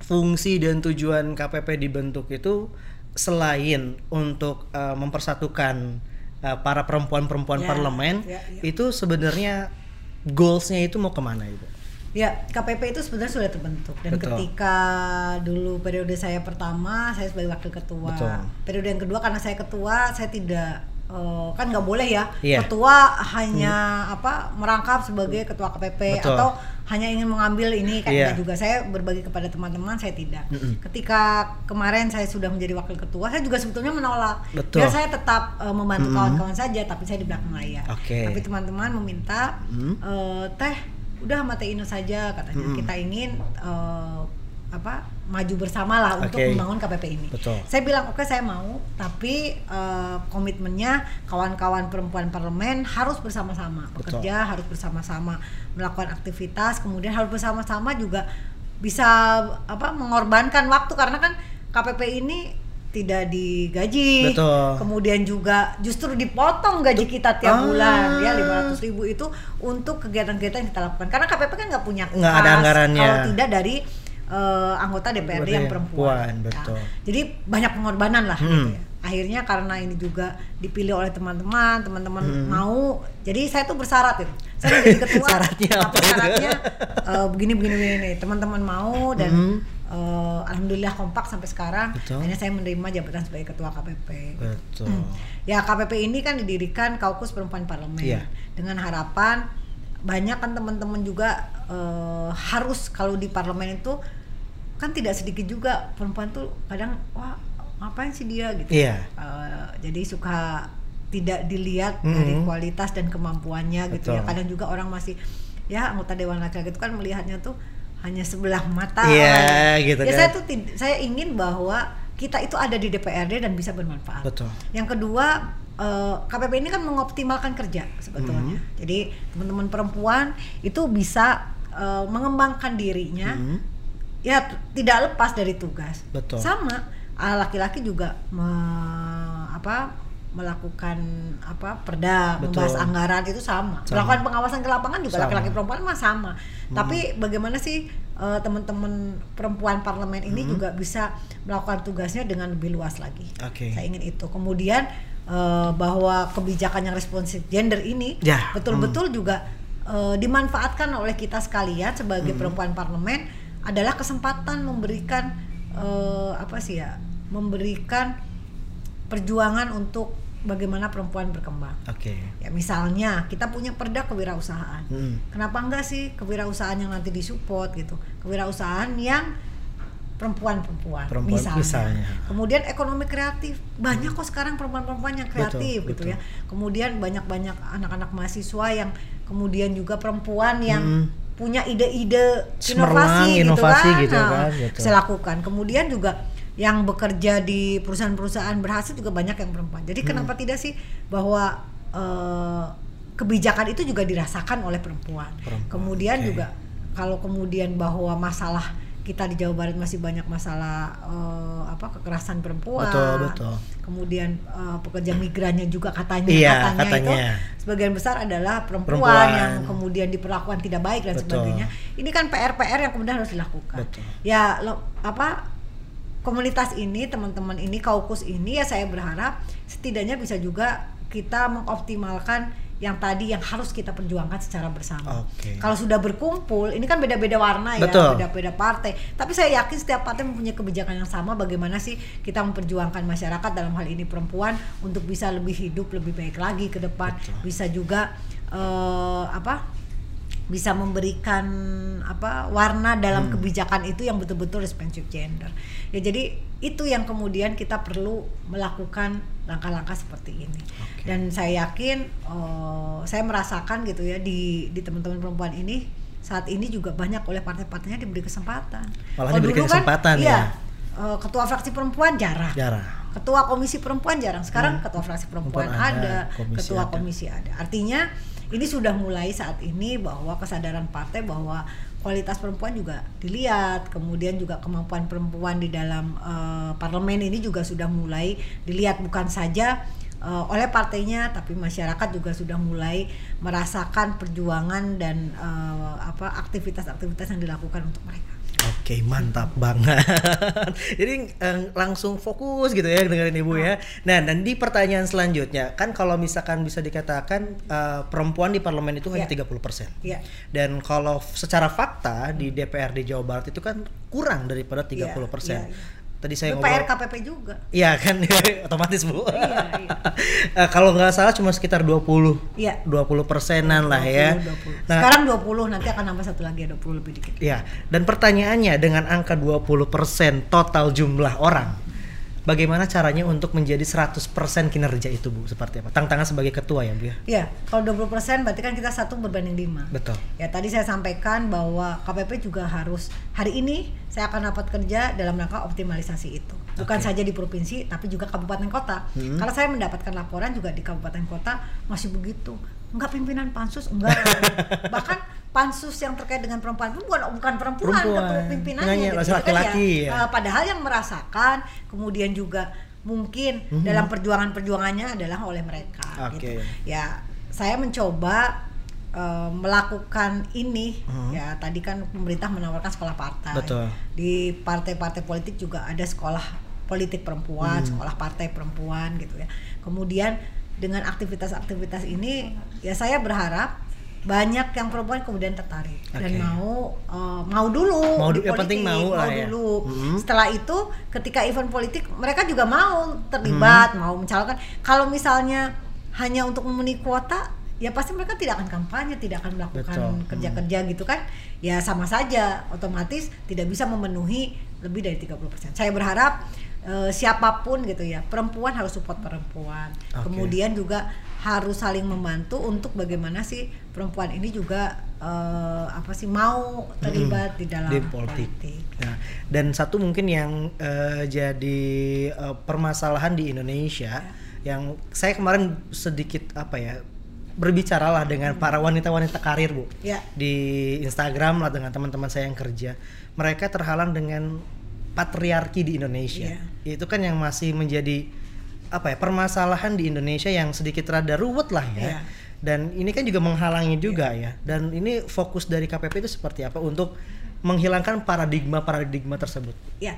[SPEAKER 2] fungsi dan tujuan KPP dibentuk itu selain untuk eh, mempersatukan eh, para perempuan-perempuan
[SPEAKER 1] Ya,
[SPEAKER 2] parlemen,
[SPEAKER 1] ya, ya.
[SPEAKER 2] itu sebenarnya goalsnya itu mau ke mana ibu?
[SPEAKER 1] Ya, KPP itu sebenarnya sudah terbentuk dan
[SPEAKER 2] Betul.
[SPEAKER 1] ketika dulu periode saya pertama saya sebagai wakil ketua.
[SPEAKER 2] Betul.
[SPEAKER 1] Periode yang kedua karena saya ketua, saya tidak eh, kan nggak boleh ya
[SPEAKER 2] Iya.
[SPEAKER 1] ketua hanya apa merangkap sebagai ketua KPP
[SPEAKER 2] Betul.
[SPEAKER 1] atau hanya ingin mengambil ini kan
[SPEAKER 2] Iya.
[SPEAKER 1] enggak juga saya berbagi kepada teman-teman saya tidak.
[SPEAKER 2] Mm-mm.
[SPEAKER 1] Ketika kemarin saya sudah menjadi wakil ketua, saya juga sebetulnya menolak.
[SPEAKER 2] Betul.
[SPEAKER 1] Biar saya tetap eh, membantu kawan-kawan saja, tapi saya di belakang layar.
[SPEAKER 2] Oke.
[SPEAKER 1] Tapi teman-teman meminta
[SPEAKER 2] Mm.
[SPEAKER 1] eh, teh udah sama Teh Ino saja katanya
[SPEAKER 2] Mm-mm.
[SPEAKER 1] kita ingin eh, apa maju bersama lah untuk membangun KPP ini.
[SPEAKER 2] Betul.
[SPEAKER 1] Saya bilang oke saya mau, tapi eh, komitmennya kawan-kawan perempuan parlemen harus bersama-sama
[SPEAKER 2] Betul.
[SPEAKER 1] bekerja, harus bersama-sama melakukan aktivitas, kemudian harus bersama-sama juga bisa apa mengorbankan waktu karena kan KPP ini tidak digaji,
[SPEAKER 2] Betul.
[SPEAKER 1] kemudian juga justru dipotong gaji kita tiap
[SPEAKER 2] Ah.
[SPEAKER 1] bulan ya 500 ribu itu untuk kegiatan-kegiatan yang kita lakukan karena KPP kan nggak punya
[SPEAKER 2] Nggak ada anggarannya.
[SPEAKER 1] kalau tidak dari eh, anggota DPRD yang perempuan.
[SPEAKER 2] perempuan, betul.
[SPEAKER 1] Nah, jadi banyak pengorbanan lah
[SPEAKER 2] Hmm.
[SPEAKER 1] gitu ya. Akhirnya karena ini juga dipilih oleh teman-teman, teman-teman
[SPEAKER 2] Hmm.
[SPEAKER 1] mau. Jadi saya tuh bersyarat itu. Saya menjadi ketua. <laughs>
[SPEAKER 2] Syaratnya apa
[SPEAKER 1] syaratnya eh, begini begini begini. Teman-teman mau dan
[SPEAKER 2] Hmm.
[SPEAKER 1] eh, alhamdulillah kompak sampai sekarang.
[SPEAKER 2] Betul.
[SPEAKER 1] Akhirnya saya menerima jabatan sebagai ketua KPP.
[SPEAKER 2] Betul.
[SPEAKER 1] Hmm. Ya KPP ini kan didirikan Kaukus Perempuan Parlemen
[SPEAKER 2] Iya.
[SPEAKER 1] dengan harapan banyak kan teman-teman juga eh, harus kalau di parlemen itu kan tidak sedikit juga perempuan tuh kadang wah ngapain sih dia gitu.
[SPEAKER 2] Iya.
[SPEAKER 1] Eh, jadi suka tidak dilihat
[SPEAKER 2] Mhm.
[SPEAKER 1] dari kualitas dan kemampuannya gitu ya.
[SPEAKER 2] Betul.
[SPEAKER 1] Kadang juga orang masih ya anggota dewan laki-laki itu kan melihatnya tuh hanya sebelah mata.
[SPEAKER 2] Iya,
[SPEAKER 1] orang.
[SPEAKER 2] gitu
[SPEAKER 1] ya
[SPEAKER 2] kan.
[SPEAKER 1] saya tuh saya ingin bahwa kita itu ada di DPRD dan bisa bermanfaat.
[SPEAKER 2] Betul.
[SPEAKER 1] Yang kedua, eh, KPP ini kan mengoptimalkan kerja sebetulnya.
[SPEAKER 2] Hmm.
[SPEAKER 1] Jadi teman-teman perempuan itu bisa eh, mengembangkan dirinya,
[SPEAKER 2] Hmm.
[SPEAKER 1] Ya tidak lepas dari tugas.
[SPEAKER 2] Betul.
[SPEAKER 1] Sama, ah, laki-laki juga me- apa melakukan apa perda,
[SPEAKER 2] Betul.
[SPEAKER 1] membahas anggaran itu sama.
[SPEAKER 2] Sama.
[SPEAKER 1] Melakukan pengawasan ke lapangan juga laki-laki perempuan mah sama. Tapi bagaimana sih eh, teman-teman perempuan parlemen ini
[SPEAKER 2] Hmm.
[SPEAKER 1] juga bisa melakukan tugasnya dengan lebih luas lagi.
[SPEAKER 2] Oke.
[SPEAKER 1] Saya ingin itu. Kemudian eh, bahwa kebijakan yang responsif gender ini
[SPEAKER 2] Ya,
[SPEAKER 1] betul-betul juga eh, dimanfaatkan oleh kita sekalian sebagai
[SPEAKER 2] Hmm.
[SPEAKER 1] perempuan parlemen adalah kesempatan memberikan eh, apa sih ya memberikan perjuangan untuk bagaimana perempuan berkembang
[SPEAKER 2] Oke.
[SPEAKER 1] ya misalnya kita punya perda kewirausahaan
[SPEAKER 2] Hmm.
[SPEAKER 1] kenapa enggak sih kewirausahaan yang nanti disupport gitu kewirausahaan yang perempuan-perempuan
[SPEAKER 2] Perempuan,
[SPEAKER 1] misalnya.
[SPEAKER 2] misalnya.
[SPEAKER 1] kemudian ekonomi kreatif banyak kok sekarang perempuan-perempuan yang kreatif
[SPEAKER 2] Betul,
[SPEAKER 1] gitu
[SPEAKER 2] betul.
[SPEAKER 1] ya kemudian banyak-banyak anak-anak mahasiswa yang kemudian juga perempuan yang
[SPEAKER 2] Hmm.
[SPEAKER 1] Punya ide-ide inovasi,
[SPEAKER 2] inovasi
[SPEAKER 1] gitu
[SPEAKER 2] gitu
[SPEAKER 1] kan,
[SPEAKER 2] kan,
[SPEAKER 1] Nah,
[SPEAKER 2] gitu.
[SPEAKER 1] bisa lakukan kemudian juga yang bekerja di perusahaan-perusahaan berhasil juga banyak yang perempuan jadi
[SPEAKER 2] Hmm.
[SPEAKER 1] kenapa tidak sih bahwa eh, kebijakan itu juga dirasakan oleh perempuan.
[SPEAKER 2] Perempuan,
[SPEAKER 1] Kemudian
[SPEAKER 2] oke.
[SPEAKER 1] juga kalau kemudian bahwa masalah kita di Jawa Barat masih banyak masalah eh, apa kekerasan perempuan.
[SPEAKER 2] Betul, betul.
[SPEAKER 1] Kemudian eh, pekerja migrannya juga katanya
[SPEAKER 2] Iya,
[SPEAKER 1] katanya, itu
[SPEAKER 2] katanya.
[SPEAKER 1] sebagian besar adalah perempuan,
[SPEAKER 2] Perempuan.
[SPEAKER 1] yang kemudian diperlakukan tidak baik dan
[SPEAKER 2] Betul.
[SPEAKER 1] sebagainya. Ini kan PR-PR yang kemudian harus dilakukan.
[SPEAKER 2] Betul.
[SPEAKER 1] Ya lo- apa komunitas ini, teman-teman ini, kaukus ini ya saya berharap setidaknya bisa juga kita mengoptimalkan yang tadi yang harus kita perjuangkan secara bersama.
[SPEAKER 2] Oke.
[SPEAKER 1] Kalau sudah berkumpul, ini kan beda-beda warna ya, beda-beda partai. Tapi saya yakin setiap partai mempunyai kebijakan yang sama. Bagaimana sih kita memperjuangkan masyarakat dalam hal ini perempuan untuk bisa lebih hidup lebih baik lagi ke depan,
[SPEAKER 2] Betul.
[SPEAKER 1] bisa juga eh, apa? Bisa memberikan apa warna
[SPEAKER 2] Hmm.
[SPEAKER 1] dalam kebijakan itu yang betul-betul responsif gender. Ya jadi itu yang kemudian kita perlu melakukan langkah-langkah seperti ini.
[SPEAKER 2] Oke.
[SPEAKER 1] Dan saya yakin eh, saya merasakan gitu ya di di teman-teman perempuan ini saat ini juga banyak oleh partai-partainya diberi kesempatan.
[SPEAKER 2] Malah
[SPEAKER 1] Kalau
[SPEAKER 2] diberi
[SPEAKER 1] dulu kan,
[SPEAKER 2] kesempatan
[SPEAKER 1] iya,
[SPEAKER 2] ya.
[SPEAKER 1] eh, ketua fraksi perempuan jarang.
[SPEAKER 2] Jarang.
[SPEAKER 1] Ketua komisi perempuan jarang. Sekarang
[SPEAKER 2] Hmm.
[SPEAKER 1] ketua fraksi perempuan
[SPEAKER 2] Perempuan
[SPEAKER 1] ada,
[SPEAKER 2] ada, komisi
[SPEAKER 1] ketua
[SPEAKER 2] ada.
[SPEAKER 1] komisi ada. Artinya ini sudah mulai saat ini bahwa kesadaran partai bahwa kualitas perempuan juga dilihat, kemudian juga kemampuan perempuan di dalam eh, parlemen ini juga sudah mulai dilihat bukan saja eh, oleh partainya tapi masyarakat juga sudah mulai merasakan perjuangan dan eh, apa aktivitas-aktivitas yang dilakukan untuk mereka.
[SPEAKER 2] Oke, mantap banget. <laughs> Jadi eh, langsung fokus gitu ya dengerin Ibu ya. Nah, dan di pertanyaan selanjutnya, kan kalau misalkan bisa dikatakan eh, perempuan di parlemen itu hanya
[SPEAKER 1] Ya.
[SPEAKER 2] 30%.
[SPEAKER 1] Ya.
[SPEAKER 2] Dan kalau secara fakta di DPRD Jawa Barat itu kan kurang daripada 30%.
[SPEAKER 1] Iya, iya, iya.
[SPEAKER 2] Tadi saya ngobrol
[SPEAKER 1] PR KPP juga.
[SPEAKER 2] Iya kan <laughs> otomatis Bu.
[SPEAKER 1] Iya, iya. <laughs>
[SPEAKER 2] Eh, kalau nggak salah cuma sekitar 20.
[SPEAKER 1] Iya.
[SPEAKER 2] 20 persenan lah ya.
[SPEAKER 1] 20.
[SPEAKER 2] Nah,
[SPEAKER 1] Sekarang 20 nanti akan nambah satu lagi 20 lebih dikit.
[SPEAKER 2] Ya, dan pertanyaannya dengan angka 20% total jumlah orang, bagaimana caranya untuk menjadi 100% kinerja itu Bu? Seperti apa? Tantangan sebagai ketua ya Bu ya?
[SPEAKER 1] Iya, kalau 20% berarti kan kita satu berbanding lima.
[SPEAKER 2] Betul.
[SPEAKER 1] Ya tadi saya sampaikan bahwa KPP juga harus hari ini saya akan rapat kerja dalam rangka optimalisasi itu. Bukan
[SPEAKER 2] Oke.
[SPEAKER 1] saja di provinsi tapi juga kabupaten kota.
[SPEAKER 2] Hmm.
[SPEAKER 1] Karena saya mendapatkan laporan juga di kabupaten kota masih begitu. Enggak pimpinan pansus, enggak. <laughs> Bahkan pansus yang terkait dengan perempuan pun bukan bukan perempuan,
[SPEAKER 2] Perempuan.
[SPEAKER 1] pimpinannya gitu. Jadi kan
[SPEAKER 2] laki-laki, ya.
[SPEAKER 1] eh, padahal yang merasakan kemudian juga mungkin
[SPEAKER 2] Mhm.
[SPEAKER 1] dalam perjuangan-perjuangannya adalah oleh mereka
[SPEAKER 2] Oke.
[SPEAKER 1] gitu. Ya, saya mencoba eh, melakukan ini
[SPEAKER 2] Mhm.
[SPEAKER 1] ya tadi kan pemerintah menawarkan sekolah partai.
[SPEAKER 2] Betul.
[SPEAKER 1] Di partai-partai politik juga ada sekolah politik perempuan,
[SPEAKER 2] Hmm.
[SPEAKER 1] sekolah partai perempuan gitu ya. Kemudian dengan aktivitas-aktivitas ini ya saya berharap banyak yang perempuan kemudian tertarik dan
[SPEAKER 2] Oke.
[SPEAKER 1] mau eh, mau dulu
[SPEAKER 2] Mau
[SPEAKER 1] di
[SPEAKER 2] du- yang penting
[SPEAKER 1] politik,
[SPEAKER 2] mau lah ya.
[SPEAKER 1] dulu.
[SPEAKER 2] Mhm.
[SPEAKER 1] Setelah itu ketika event politik mereka juga mau terlibat,
[SPEAKER 2] Hmm.
[SPEAKER 1] mau mencalonkan. Kalau misalnya hanya untuk memenuhi kuota, ya pasti mereka tidak akan kampanye, tidak akan melakukan
[SPEAKER 2] Betul.
[SPEAKER 1] kerja-kerja gitu kan. Ya sama saja, otomatis tidak bisa memenuhi lebih dari 30%. Saya berharap eh, siapa pun gitu ya, perempuan harus support perempuan.
[SPEAKER 2] Oke.
[SPEAKER 1] Kemudian juga harus saling membantu untuk bagaimana sih perempuan ini juga eh, apa sih mau terlibat di dalam
[SPEAKER 2] di politik. Nah, dan satu mungkin yang eh, jadi eh, permasalahan di Indonesia yang saya kemarin sedikit apa ya berbicara lah dengan para wanita-wanita karir bu
[SPEAKER 1] Ya.
[SPEAKER 2] di Instagram lah dengan teman-teman saya yang kerja mereka terhalang dengan patriarki di Indonesia itu kan yang masih menjadi apa ya permasalahan di Indonesia yang sedikit rada ruwet lah ya
[SPEAKER 1] Iya.
[SPEAKER 2] dan ini kan juga menghalangi juga ya dan ini fokus dari KPP itu seperti apa untuk menghilangkan paradigma paradigma tersebut
[SPEAKER 1] Ya,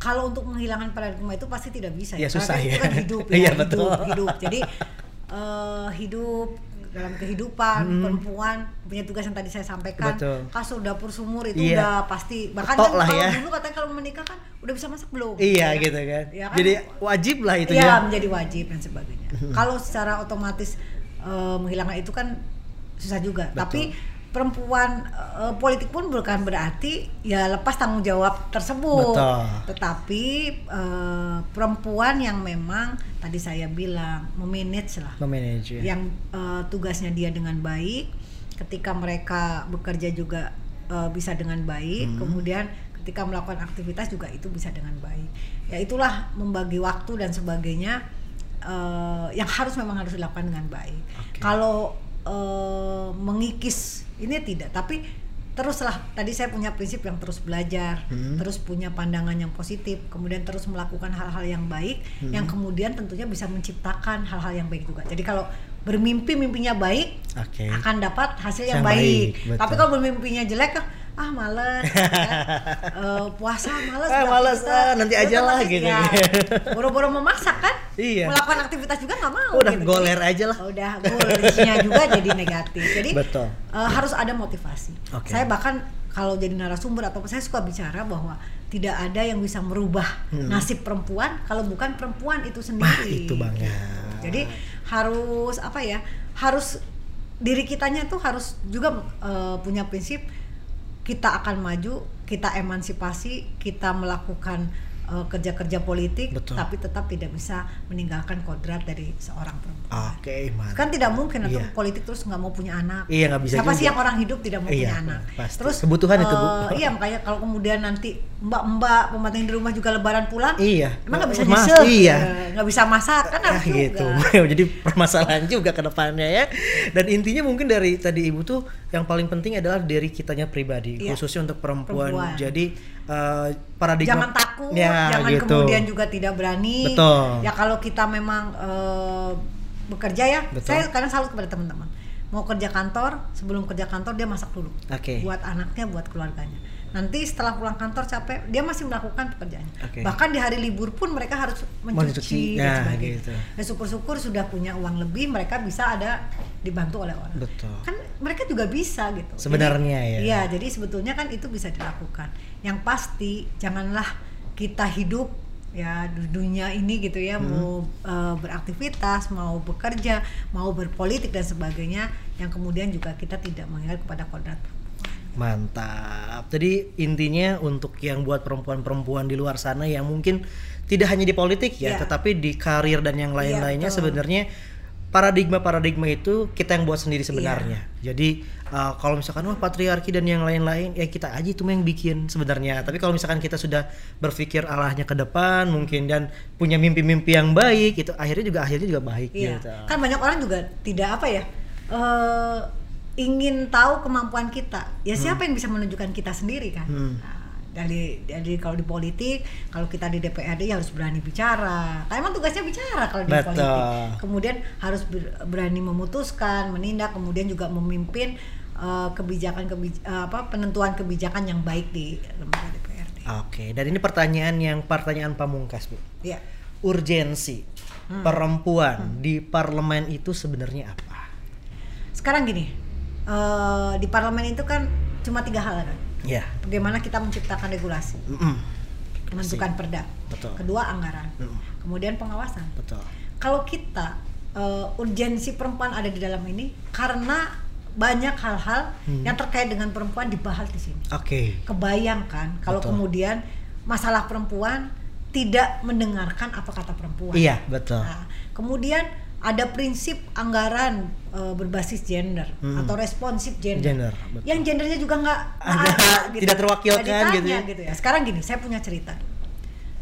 [SPEAKER 1] kalau untuk menghilangkan paradigma itu pasti tidak bisa
[SPEAKER 2] Ya,
[SPEAKER 1] Karena
[SPEAKER 2] susah
[SPEAKER 1] kan
[SPEAKER 2] ya.
[SPEAKER 1] Itu kan hidup <laughs> ya,
[SPEAKER 2] Iya,
[SPEAKER 1] hidup,
[SPEAKER 2] betul.
[SPEAKER 1] hidup. Jadi eh, hidup dalam kehidupan perempuan punya tugas yang tadi saya sampaikan
[SPEAKER 2] Betul.
[SPEAKER 1] kasur dapur sumur itu
[SPEAKER 2] Iya.
[SPEAKER 1] udah pasti bahkan kan kalau
[SPEAKER 2] ya.
[SPEAKER 1] dulu katanya kalau menikah kan udah bisa masak belum
[SPEAKER 2] iya
[SPEAKER 1] Ya.
[SPEAKER 2] gitu kan
[SPEAKER 1] Ya kan?
[SPEAKER 2] jadi wajib lah itu
[SPEAKER 1] Iya,
[SPEAKER 2] ya
[SPEAKER 1] menjadi wajib dan sebagainya. <laughs> Kalau secara otomatis eh, menghilangkan itu kan susah juga.
[SPEAKER 2] Betul.
[SPEAKER 1] Tapi perempuan eh, politik pun bukan berarti ya lepas tanggung jawab tersebut.
[SPEAKER 2] Betul.
[SPEAKER 1] Tetapi eh, perempuan yang memang tadi saya bilang memanage lah,
[SPEAKER 2] memanage ya.
[SPEAKER 1] yang eh, tugasnya dia dengan baik, ketika mereka bekerja juga eh, bisa dengan baik,
[SPEAKER 2] Hmm.
[SPEAKER 1] kemudian ketika melakukan aktivitas juga itu bisa dengan baik. Ya itulah membagi waktu dan sebagainya eh, yang harus memang harus dilakukan dengan baik.
[SPEAKER 2] Oke.
[SPEAKER 1] Kalau eh, mengikis ini tidak, tapi teruslah tadi saya punya prinsip yang terus belajar,
[SPEAKER 2] Hmm.
[SPEAKER 1] terus punya pandangan yang positif, kemudian terus melakukan hal-hal yang baik,
[SPEAKER 2] Hmm.
[SPEAKER 1] yang kemudian tentunya bisa menciptakan hal-hal yang baik juga. Jadi kalau bermimpi mimpinya baik,
[SPEAKER 2] oke
[SPEAKER 1] akan dapat hasil yang,
[SPEAKER 2] Yang
[SPEAKER 1] baik.
[SPEAKER 2] baik, betul.
[SPEAKER 1] Tapi kalau bermimpinya jelek, ah males, ya. <laughs> Eh, puasa males,
[SPEAKER 2] Ah, males, ah, nanti aja lah, gitu.
[SPEAKER 1] ya. <laughs> Boro-boro memasak kan?
[SPEAKER 2] Iya.
[SPEAKER 1] Melakukan aktivitas juga nggak mau.
[SPEAKER 2] udah
[SPEAKER 1] gitu.
[SPEAKER 2] goler
[SPEAKER 1] Jadi,
[SPEAKER 2] aja lah
[SPEAKER 1] Udah goalsnya juga jadi negatif. Jadi
[SPEAKER 2] Betul.
[SPEAKER 1] eh, harus ada motivasi.
[SPEAKER 2] Oke.
[SPEAKER 1] Saya bahkan kalau jadi narasumber atau saya suka bicara bahwa tidak ada yang bisa merubah
[SPEAKER 2] Hmm.
[SPEAKER 1] nasib perempuan kalau bukan perempuan itu
[SPEAKER 2] Wah,
[SPEAKER 1] sendiri.
[SPEAKER 2] itu banget
[SPEAKER 1] Jadi harus apa ya? Harus diri kitanya tuh harus juga eh, punya prinsip kita akan maju, kita emansipasi, kita melakukan eh, kerja-kerja politik,
[SPEAKER 2] Betul.
[SPEAKER 1] tapi tetap tidak bisa meninggalkan kodrat dari seorang perempuan.
[SPEAKER 2] oke mantap
[SPEAKER 1] Kan tidak mungkin
[SPEAKER 2] Iya.
[SPEAKER 1] politik terus nggak mau punya anak.
[SPEAKER 2] Iya, nggak bisa
[SPEAKER 1] Siapa
[SPEAKER 2] juga.
[SPEAKER 1] sih yang orang hidup tidak mau
[SPEAKER 2] Iya,
[SPEAKER 1] punya anak?
[SPEAKER 2] pasti.
[SPEAKER 1] Terus
[SPEAKER 2] Kebutuhan itu, Bu.
[SPEAKER 1] eh, Iya makanya kalau kemudian nanti mbak-mbak pembantu di rumah juga lebaran pulang,
[SPEAKER 2] Iya.
[SPEAKER 1] emang nggak bisa
[SPEAKER 2] Mas,
[SPEAKER 1] nyusul,
[SPEAKER 2] iya.
[SPEAKER 1] Eh, nggak bisa masak kan harus
[SPEAKER 2] gitu.
[SPEAKER 1] juga. <laughs>
[SPEAKER 2] Jadi permasalahan juga ke depannya ya. Dan intinya mungkin dari tadi Ibu tuh yang paling penting adalah dari kitanya pribadi,
[SPEAKER 1] Iya.
[SPEAKER 2] khususnya untuk perempuan.
[SPEAKER 1] Perempuan.
[SPEAKER 2] Jadi eh, paradigma
[SPEAKER 1] jangan takut,
[SPEAKER 2] Ya,
[SPEAKER 1] jangan
[SPEAKER 2] gitu.
[SPEAKER 1] kemudian juga tidak berani.
[SPEAKER 2] Betul.
[SPEAKER 1] Ya kalau kita memang eh, bekerja ya,
[SPEAKER 2] Betul.
[SPEAKER 1] saya kadang salut kepada teman-teman. Mau kerja kantor, sebelum kerja kantor dia masak dulu.
[SPEAKER 2] Oke.
[SPEAKER 1] Buat anaknya, buat keluarganya. Nanti setelah pulang kantor capek, dia masih melakukan pekerjaannya.
[SPEAKER 2] Oke.
[SPEAKER 1] Bahkan di hari libur pun mereka harus
[SPEAKER 2] Mencuci, nah,
[SPEAKER 1] dan sebagainya.
[SPEAKER 2] gitu.
[SPEAKER 1] Ya syukur-syukur sudah punya uang lebih, mereka bisa ada dibantu oleh orang.
[SPEAKER 2] Betul.
[SPEAKER 1] Kan mereka juga bisa gitu.
[SPEAKER 2] Sebenarnya
[SPEAKER 1] Jadi-
[SPEAKER 2] ya.
[SPEAKER 1] Iya, jadi sebetulnya kan itu bisa dilakukan. Yang pasti janganlah kita hidup ya dunia ini gitu ya
[SPEAKER 2] Hmm.
[SPEAKER 1] mau eh, beraktivitas, mau bekerja, mau berpolitik dan sebagainya yang kemudian juga kita tidak mengingat kepada kodrat.
[SPEAKER 2] Mantap. Jadi intinya untuk yang buat perempuan-perempuan di luar sana yang mungkin tidak hanya di politik ya,
[SPEAKER 1] Iya.
[SPEAKER 2] tetapi di karir dan yang lain-lainnya
[SPEAKER 1] betul.
[SPEAKER 2] sebenarnya paradigma-paradigma itu kita yang buat sendiri sebenarnya.
[SPEAKER 1] Iya.
[SPEAKER 2] Jadi uh, kalau misalkan wah patriarki dan yang lain-lain ya kita aja itu yang bikin sebenarnya. Tapi kalau misalkan kita sudah berpikir arahnya ke depan mungkin dan punya mimpi-mimpi yang baik itu akhirnya juga akhirnya juga baik
[SPEAKER 1] Iya.
[SPEAKER 2] gitu.
[SPEAKER 1] Kan banyak orang juga tidak apa ya eh, ingin tahu kemampuan kita. Ya siapa yang bisa menunjukkan kita sendiri kan?
[SPEAKER 2] Hmm.
[SPEAKER 1] Nah, dari dari kalau di politik, kalau kita di DPRD ya harus berani bicara. Karena emang tugasnya bicara kalau di
[SPEAKER 2] Betul.
[SPEAKER 1] politik. Kemudian harus ber- berani memutuskan, menindak, kemudian juga memimpin eh, kebijakan kebij- eh, apa penentuan kebijakan yang baik di lembaga DPRD.
[SPEAKER 2] Oke, dan ini pertanyaan yang pertanyaan pamungkas, Bu.
[SPEAKER 1] Ya.
[SPEAKER 2] Urgensi
[SPEAKER 1] Hmm.
[SPEAKER 2] perempuan di parlemen itu sebenarnya apa?
[SPEAKER 1] Sekarang gini, eh, di parlemen itu kan cuma tiga hal kan.
[SPEAKER 2] Ya.
[SPEAKER 1] Bagaimana kita menciptakan regulasi,
[SPEAKER 2] Mm-mm.
[SPEAKER 1] menentukan perda.
[SPEAKER 2] Betul.
[SPEAKER 1] Kedua anggaran.
[SPEAKER 2] Mm.
[SPEAKER 1] Kemudian pengawasan.
[SPEAKER 2] Betul.
[SPEAKER 1] Kalau kita eh, urgensi perempuan ada di dalam ini karena banyak hal-hal
[SPEAKER 2] Hmm.
[SPEAKER 1] yang terkait dengan perempuan dibahas di sini.
[SPEAKER 2] Oke.
[SPEAKER 1] Kebayangkan kalau
[SPEAKER 2] Betul.
[SPEAKER 1] kemudian masalah perempuan tidak mendengarkan apa kata perempuan.
[SPEAKER 2] Iya, betul.
[SPEAKER 1] Nah, kemudian ada prinsip anggaran eh, berbasis gender
[SPEAKER 2] Hmm.
[SPEAKER 1] atau responsif gender.
[SPEAKER 2] Gender, betul.
[SPEAKER 1] Yang gendernya juga nggak
[SPEAKER 2] Ada,
[SPEAKER 1] ada, <laughs>
[SPEAKER 2] tidak terwakilkan
[SPEAKER 1] Nggak
[SPEAKER 2] gitu ya.
[SPEAKER 1] ditanya ya. Sekarang gini, saya punya cerita.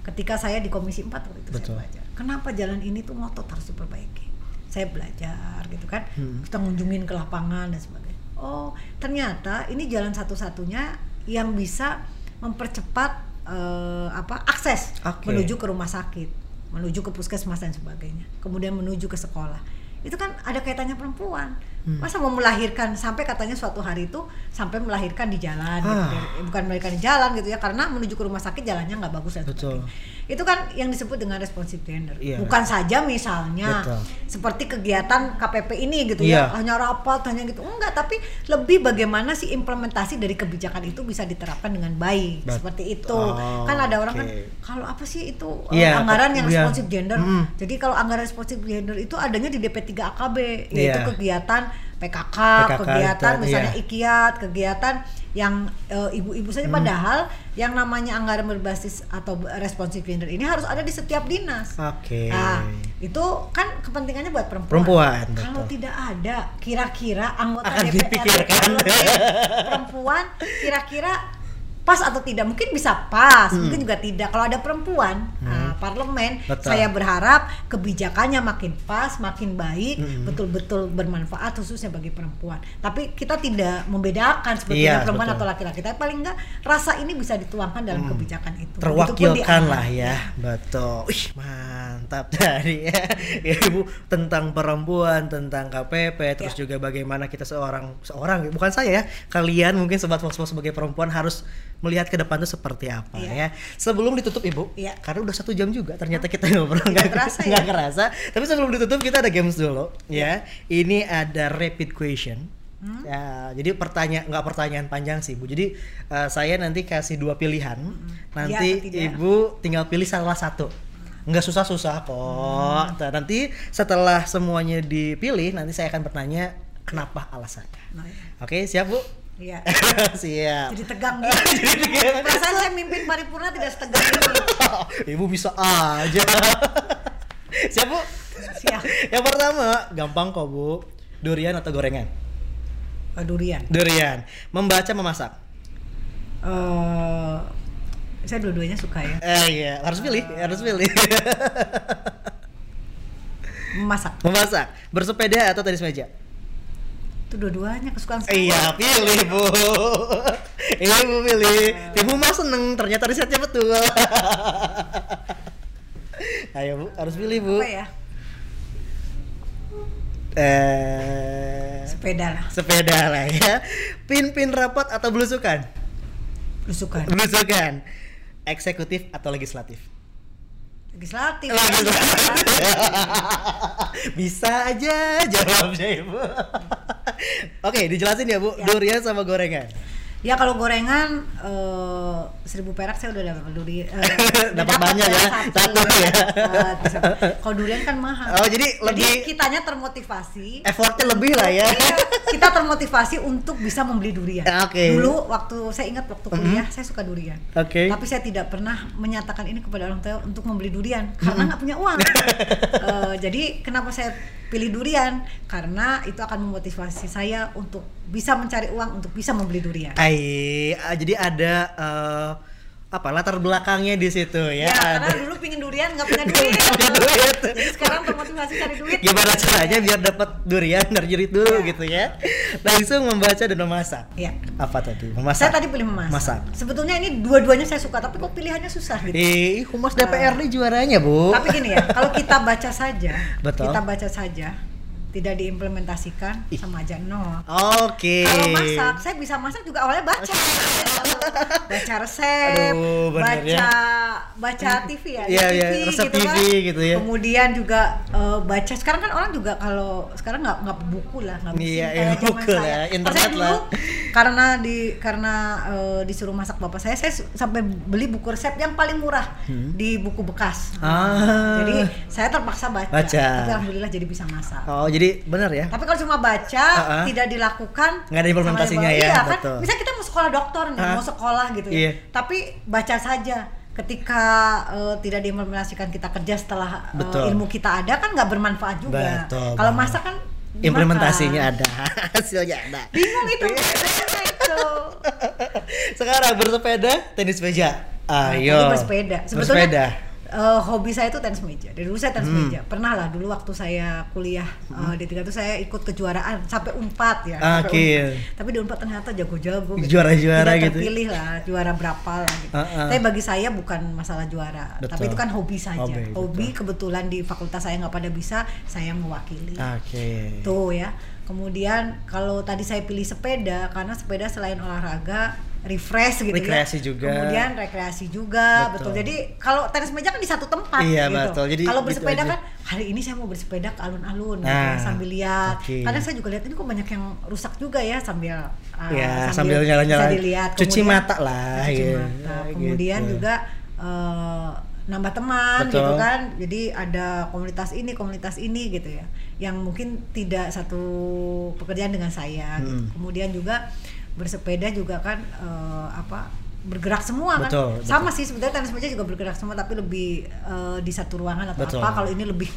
[SPEAKER 1] Ketika saya di Komisi 4 waktu itu
[SPEAKER 2] Betul.
[SPEAKER 1] saya belajar. Kenapa jalan ini tuh ngotot harus diperbaiki? Saya belajar gitu kan.
[SPEAKER 2] Hmm.
[SPEAKER 1] Kita ngunjungin ke lapangan dan sebagainya. Oh, ternyata ini jalan satu-satunya yang bisa mempercepat eh, apa akses
[SPEAKER 2] Oke.
[SPEAKER 1] menuju ke rumah sakit, menuju ke puskesmas dan sebagainya. Kemudian menuju ke sekolah. Itu kan ada kaitannya perempuan.
[SPEAKER 2] Hmm.
[SPEAKER 1] Masa mau melahirkan sampai katanya suatu hari itu sampai melahirkan di jalan gitu.
[SPEAKER 2] Ah.
[SPEAKER 1] Dari- bukan melahirkan di jalan gitu ya karena menuju ke rumah sakit jalannya nggak bagus dan
[SPEAKER 2] Betul.
[SPEAKER 1] sebagainya. Itu kan yang disebut dengan responsive gender.
[SPEAKER 2] Iya.
[SPEAKER 1] Bukan saja misalnya
[SPEAKER 2] Betul.
[SPEAKER 1] seperti kegiatan KPP ini gitu
[SPEAKER 2] Iya.
[SPEAKER 1] ya, hanya rapat hanya gitu. Enggak, tapi lebih bagaimana sih implementasi dari kebijakan itu bisa diterapkan dengan baik
[SPEAKER 2] Bet-
[SPEAKER 1] seperti itu.
[SPEAKER 2] Oh,
[SPEAKER 1] kan ada orang kan
[SPEAKER 2] oke.
[SPEAKER 1] kalau apa sih itu eh,
[SPEAKER 2] Iya,
[SPEAKER 1] anggaran yang
[SPEAKER 2] iya.
[SPEAKER 1] responsif gender.
[SPEAKER 2] Mm.
[SPEAKER 1] Jadi kalau anggaran responsif gender itu adanya di DP3 AKB yaitu
[SPEAKER 2] Iya.
[SPEAKER 1] kegiatan PKK,
[SPEAKER 2] PKK
[SPEAKER 1] kegiatan
[SPEAKER 2] itu,
[SPEAKER 1] misalnya
[SPEAKER 2] iya.
[SPEAKER 1] ikiat, kegiatan yang eh, ibu-ibu saja
[SPEAKER 2] Hmm.
[SPEAKER 1] padahal yang namanya anggaran berbasis atau responsif gender ini harus ada di setiap dinas.
[SPEAKER 2] Oke.
[SPEAKER 1] Nah, itu kan kepentingannya buat perempuan.
[SPEAKER 2] Perempuan,
[SPEAKER 1] Kalau
[SPEAKER 2] betul.
[SPEAKER 1] tidak ada, kira-kira anggota
[SPEAKER 2] Akan
[SPEAKER 1] DPR
[SPEAKER 2] dipikirkan.
[SPEAKER 1] perempuan kira-kira pas atau tidak? Mungkin bisa pas
[SPEAKER 2] Hmm.
[SPEAKER 1] mungkin juga tidak. Kalau ada perempuan nah, parlemen
[SPEAKER 2] Betul.
[SPEAKER 1] saya berharap kebijakannya makin pas makin baik
[SPEAKER 2] Hmm.
[SPEAKER 1] betul-betul bermanfaat khususnya bagi perempuan. Tapi kita tidak membedakan sebetulnya
[SPEAKER 2] Iya,
[SPEAKER 1] perempuan
[SPEAKER 2] betul.
[SPEAKER 1] atau laki-laki. Tapi paling enggak rasa ini bisa dituangkan dalam kebijakan itu.
[SPEAKER 2] Terwakilkan lah ya. Betul. Wih, mantap <laughs> tadi ya. Ya, ibu tentang perempuan tentang KPP terus
[SPEAKER 1] Ya.
[SPEAKER 2] juga bagaimana kita seorang seorang bukan saya ya. Kalian mungkin sobat Fox sebagai perempuan harus melihat ke depan itu seperti apa
[SPEAKER 1] Iya.
[SPEAKER 2] ya sebelum ditutup ibu
[SPEAKER 1] Iya.
[SPEAKER 2] karena udah satu jam juga ternyata kita <laughs> ngobrol nggak
[SPEAKER 1] kerasa ya.
[SPEAKER 2] nggak kerasa tapi sebelum ditutup kita ada games dulu ya ini ada rapid question
[SPEAKER 1] Hmm?
[SPEAKER 2] Ya, jadi pertanyaan nggak pertanyaan panjang sih bu. Jadi eh, saya nanti kasih dua pilihan, nanti
[SPEAKER 1] Iya atau tidak?
[SPEAKER 2] ibu tinggal pilih salah satu. Nggak susah-susah kok. Nah, nanti setelah semuanya dipilih, nanti saya akan bertanya kenapa alasannya.
[SPEAKER 1] Nah, iya.
[SPEAKER 2] Oke, siap bu?
[SPEAKER 1] Iya. <laughs>
[SPEAKER 2] siap.
[SPEAKER 1] jadi tegang <laughs> gitu perasaan saya mimpin paripurna tidak setegang ini <laughs>
[SPEAKER 2] ibu bisa aja. siap bu?
[SPEAKER 1] Siap.
[SPEAKER 2] Yang pertama, gampang kok bu. Durian atau gorengan?
[SPEAKER 1] Oh, durian
[SPEAKER 2] Durian. Membaca, memasak.
[SPEAKER 1] eh saya dua-duanya suka ya
[SPEAKER 2] Eh iya, harus pilih, harus pilih.
[SPEAKER 1] memasak
[SPEAKER 2] Memasak, bersepeda atau tenis meja?
[SPEAKER 1] Itu dua-duanya kesukaan saya
[SPEAKER 2] Iya, pilih bu. Iya ibu pilih. Ibu mah seneng, ternyata risetnya betul. Ayo bu, harus pilih bu.
[SPEAKER 1] apa ya
[SPEAKER 2] Eh,
[SPEAKER 1] sepeda lah
[SPEAKER 2] sepeda lah ya. Pin-pin rapat atau belusukan?
[SPEAKER 1] belusukan
[SPEAKER 2] Belusukan. Eksekutif atau legislatif?
[SPEAKER 1] Legislatif. <laughs>
[SPEAKER 2] Bisa aja jawabnya ibu. <laughs> Oke, dijelasin ya bu.
[SPEAKER 1] Ya.
[SPEAKER 2] Durian sama gorengan.
[SPEAKER 1] Ya kalau gorengan eh, seribu perak saya udah dapat duri. eh, <laughs> udah
[SPEAKER 2] Dapat banyak ya, satu ya.
[SPEAKER 1] Kalau durian kan mahal.
[SPEAKER 2] Oh, jadi lebih-
[SPEAKER 1] kitanya termotivasi.
[SPEAKER 2] Effortnya lebih lah ya.
[SPEAKER 1] Iya, kita termotivasi untuk bisa membeli durian.
[SPEAKER 2] Ya, oke.
[SPEAKER 1] Dulu waktu saya ingat waktu kuliah saya suka durian.
[SPEAKER 2] Oke.
[SPEAKER 1] Tapi saya tidak pernah menyatakan ini kepada orang tua untuk membeli durian karena nggak punya uang. <laughs> Eh, jadi kenapa saya pilih durian? Karena itu akan memotivasi saya untuk bisa mencari uang untuk bisa membeli durian.
[SPEAKER 2] Ai, ah, jadi ada eh, apa latar belakangnya di situ ya.
[SPEAKER 1] Ya, karena dulu pingin durian nggak punya duit.
[SPEAKER 2] punya duit. <laughs>
[SPEAKER 1] Jadi sekarang termotivasi cari duit.
[SPEAKER 2] Gimana caranya biar dapat durian nerjerit dulu
[SPEAKER 1] Ya.
[SPEAKER 2] gitu ya. Langsung membaca dan memasak.
[SPEAKER 1] Ya.
[SPEAKER 2] Apa tadi? Memasak.
[SPEAKER 1] Saya tadi pilih memasak.
[SPEAKER 2] Masak.
[SPEAKER 1] Sebetulnya ini dua-duanya saya suka, tapi kok pilihannya susah gitu.
[SPEAKER 2] Eh, humas DPRD juaranya, Bu.
[SPEAKER 1] Tapi gini ya, kalau kita baca saja, <laughs>
[SPEAKER 2] Betul.
[SPEAKER 1] kita baca saja, tidak diimplementasikan sama aja nol.
[SPEAKER 2] Oke.
[SPEAKER 1] Kalau masak, saya bisa masak juga awalnya baca, <laughs> baca resep,
[SPEAKER 2] Aduh, bener
[SPEAKER 1] baca
[SPEAKER 2] ya.
[SPEAKER 1] baca TV ya,
[SPEAKER 2] Iya,
[SPEAKER 1] TV,
[SPEAKER 2] iya, resep
[SPEAKER 1] gitu
[SPEAKER 2] TV
[SPEAKER 1] kan.
[SPEAKER 2] gitu ya.
[SPEAKER 1] Kemudian juga eh, baca. Sekarang kan orang juga kalau sekarang nggak nggak buku lah, nggak bisa
[SPEAKER 2] iya,
[SPEAKER 1] zaman
[SPEAKER 2] buku
[SPEAKER 1] saya.
[SPEAKER 2] lah, internet
[SPEAKER 1] saya dulu
[SPEAKER 2] lah.
[SPEAKER 1] karena di karena eh, disuruh masak bapak saya, saya sampai beli buku resep yang paling murah di buku bekas.
[SPEAKER 2] Hmm. Ah.
[SPEAKER 1] Jadi saya terpaksa baca,
[SPEAKER 2] Baca.
[SPEAKER 1] tapi alhamdulillah jadi bisa masak.
[SPEAKER 2] Oh, jadi benar ya?
[SPEAKER 1] Tapi kalau cuma baca
[SPEAKER 2] Ah, ah.
[SPEAKER 1] tidak dilakukan
[SPEAKER 2] Nggak ada implementasinya ya,
[SPEAKER 1] Iya kan,
[SPEAKER 2] betul.
[SPEAKER 1] bisa kita mau sekolah dokter nih,
[SPEAKER 2] Ah.
[SPEAKER 1] mau sekolah gitu
[SPEAKER 2] Iya.
[SPEAKER 1] ya. Tapi baca saja. Ketika eh, tidak diimplementasikan kita kerja setelah
[SPEAKER 2] Betul.
[SPEAKER 1] ilmu kita ada kan nggak bermanfaat juga.
[SPEAKER 2] Betul
[SPEAKER 1] Kalau masak kan dimakan.
[SPEAKER 2] Implementasinya ada, <laughs> hasilnya ada.
[SPEAKER 1] Bingung itu. itu. <laughs>
[SPEAKER 2] Sekarang bersepeda, tenis meja. Ayo.
[SPEAKER 1] Nah, bersepeda. Sebetulnya
[SPEAKER 2] Bersepeda.
[SPEAKER 1] Eh, hobi saya itu tenis meja. Dari dulu saya tenis
[SPEAKER 2] Hmm.
[SPEAKER 1] meja. Pernah lah dulu waktu saya kuliah di tiga itu saya ikut kejuaraan sampai unpad ya.
[SPEAKER 2] Ah,
[SPEAKER 1] sampai
[SPEAKER 2] Oke.
[SPEAKER 1] Unpad. Tapi di unpad ternyata jago-jago. gitu.
[SPEAKER 2] Juara-juara
[SPEAKER 1] Tidak
[SPEAKER 2] gitu.
[SPEAKER 1] terpilih lah juara berapa lah gitu.
[SPEAKER 2] Ah, ah.
[SPEAKER 1] Tapi bagi saya bukan masalah juara.
[SPEAKER 2] Betul.
[SPEAKER 1] Tapi itu kan hobi saja.
[SPEAKER 2] Hobi,
[SPEAKER 1] Hobi, kebetulan di fakultas saya nggak pada bisa, saya mewakili.
[SPEAKER 2] Oke.
[SPEAKER 1] Tuh ya. Kemudian kalau tadi saya pilih sepeda karena sepeda selain olahraga refresh gitu
[SPEAKER 2] Rekreasi
[SPEAKER 1] ya.
[SPEAKER 2] juga.
[SPEAKER 1] Kemudian rekreasi juga,
[SPEAKER 2] Betul.
[SPEAKER 1] betul. Jadi kalau tenis meja kan di satu tempat
[SPEAKER 2] Iya,
[SPEAKER 1] gitu.
[SPEAKER 2] betul. Jadi
[SPEAKER 1] kalau
[SPEAKER 2] gitu
[SPEAKER 1] bersepeda
[SPEAKER 2] aja.
[SPEAKER 1] kan hari ini saya mau bersepeda ke alun-alun gitu
[SPEAKER 2] Nah,
[SPEAKER 1] ya, sambil lihat.
[SPEAKER 2] oke.
[SPEAKER 1] Kadang saya juga lihat ini kok banyak yang rusak juga ya sambil uh,
[SPEAKER 2] Ya, sambil
[SPEAKER 1] dilihat.
[SPEAKER 2] Cuci mata lah,
[SPEAKER 1] Cuci
[SPEAKER 2] ya,
[SPEAKER 1] mata. Kemudian
[SPEAKER 2] gitu.
[SPEAKER 1] juga eh, nambah teman
[SPEAKER 2] Betul.
[SPEAKER 1] gitu kan jadi ada komunitas ini komunitas ini gitu ya yang mungkin tidak satu pekerjaan dengan saya gitu.
[SPEAKER 2] Hmm.
[SPEAKER 1] kemudian juga bersepeda juga kan eh, apa bergerak semua kan
[SPEAKER 2] Betul,
[SPEAKER 1] sama sih sebenarnya tenis meja juga bergerak semua tapi lebih eh, di satu ruangan atau
[SPEAKER 2] Betul.
[SPEAKER 1] apa kalau ini lebih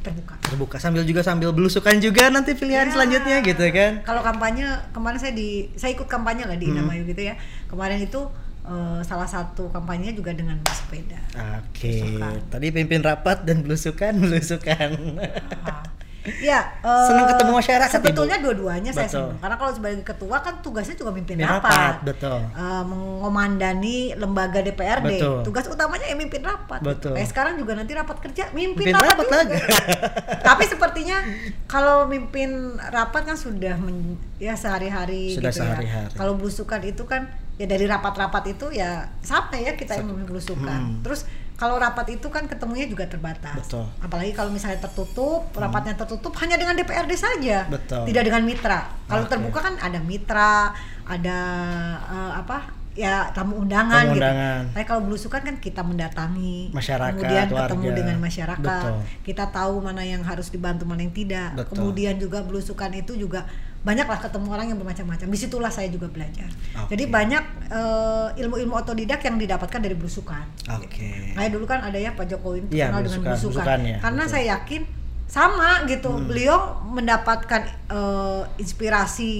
[SPEAKER 1] terbuka
[SPEAKER 2] Terbuka sambil juga sambil belusukan juga nanti pilihan
[SPEAKER 1] Ya.
[SPEAKER 2] selanjutnya gitu kan.
[SPEAKER 1] Kalau kampanye kemarin saya di saya ikut kampanye lah di
[SPEAKER 2] Hmm.
[SPEAKER 1] Inamayu gitu ya. Kemarin itu eh, salah satu kampanyenya juga dengan bersepeda.
[SPEAKER 2] Oke.
[SPEAKER 1] Belusukan.
[SPEAKER 2] Tadi pimpin rapat dan belusukan, belusukan.
[SPEAKER 1] Ya, eh,
[SPEAKER 2] Senang ketemu masyarakat,
[SPEAKER 1] Sebetulnya dua-duanya saya senang. Karena kalau sebagai ketua kan tugasnya juga mimpin rapat.
[SPEAKER 2] rapat, betul.
[SPEAKER 1] Eh, mengomandani lembaga DPRD.
[SPEAKER 2] Betul.
[SPEAKER 1] Tugas utamanya ya mimpin rapat.
[SPEAKER 2] Betul.
[SPEAKER 1] Eh, sekarang juga nanti rapat kerja mimpin,
[SPEAKER 2] Mimpin
[SPEAKER 1] rapat,
[SPEAKER 2] rapat
[SPEAKER 1] juga.
[SPEAKER 2] lagi. <laughs>
[SPEAKER 1] Tapi sepertinya kalau mimpin rapat kan sudah men- ya sehari-hari
[SPEAKER 2] Sudah
[SPEAKER 1] gitu ya.
[SPEAKER 2] sehari-hari.
[SPEAKER 1] Kalau belusukan itu kan ya dari rapat-rapat itu ya sama ya kita yang belusukan.
[SPEAKER 2] Hmm.
[SPEAKER 1] Terus kalau rapat itu kan ketemunya juga terbatas.
[SPEAKER 2] Betul.
[SPEAKER 1] Apalagi kalau misalnya tertutup, rapatnya tertutup hanya dengan DPRD saja.
[SPEAKER 2] Betul.
[SPEAKER 1] Tidak dengan mitra. Kalau
[SPEAKER 2] Oke.
[SPEAKER 1] terbuka kan ada mitra, ada eh, apa? Ya tamu undangan,
[SPEAKER 2] Tamu
[SPEAKER 1] gitu.
[SPEAKER 2] undangan.
[SPEAKER 1] Tapi kalau belusukan kan kita mendatangi,
[SPEAKER 2] Masyarakat,
[SPEAKER 1] kemudian ketemu
[SPEAKER 2] warga.
[SPEAKER 1] dengan masyarakat.
[SPEAKER 2] Betul.
[SPEAKER 1] Kita tahu mana yang harus dibantu, mana yang tidak.
[SPEAKER 2] Betul.
[SPEAKER 1] Kemudian juga belusukan itu juga banyaklah ketemu orang yang bermacam-macam. Di situlah saya juga belajar.
[SPEAKER 2] Oke.
[SPEAKER 1] Jadi banyak eh, ilmu-ilmu otodidak yang didapatkan dari belusukan.
[SPEAKER 2] Oke.
[SPEAKER 1] Kayak dulu kan ada ya Pak Jokowi
[SPEAKER 2] Iya,
[SPEAKER 1] terkenal dengan
[SPEAKER 2] belusukan,
[SPEAKER 1] belusukan.
[SPEAKER 2] belusukan ya,
[SPEAKER 1] Karena
[SPEAKER 2] betul.
[SPEAKER 1] saya yakin sama gitu.
[SPEAKER 2] Hmm.
[SPEAKER 1] Beliau mendapatkan eh, inspirasi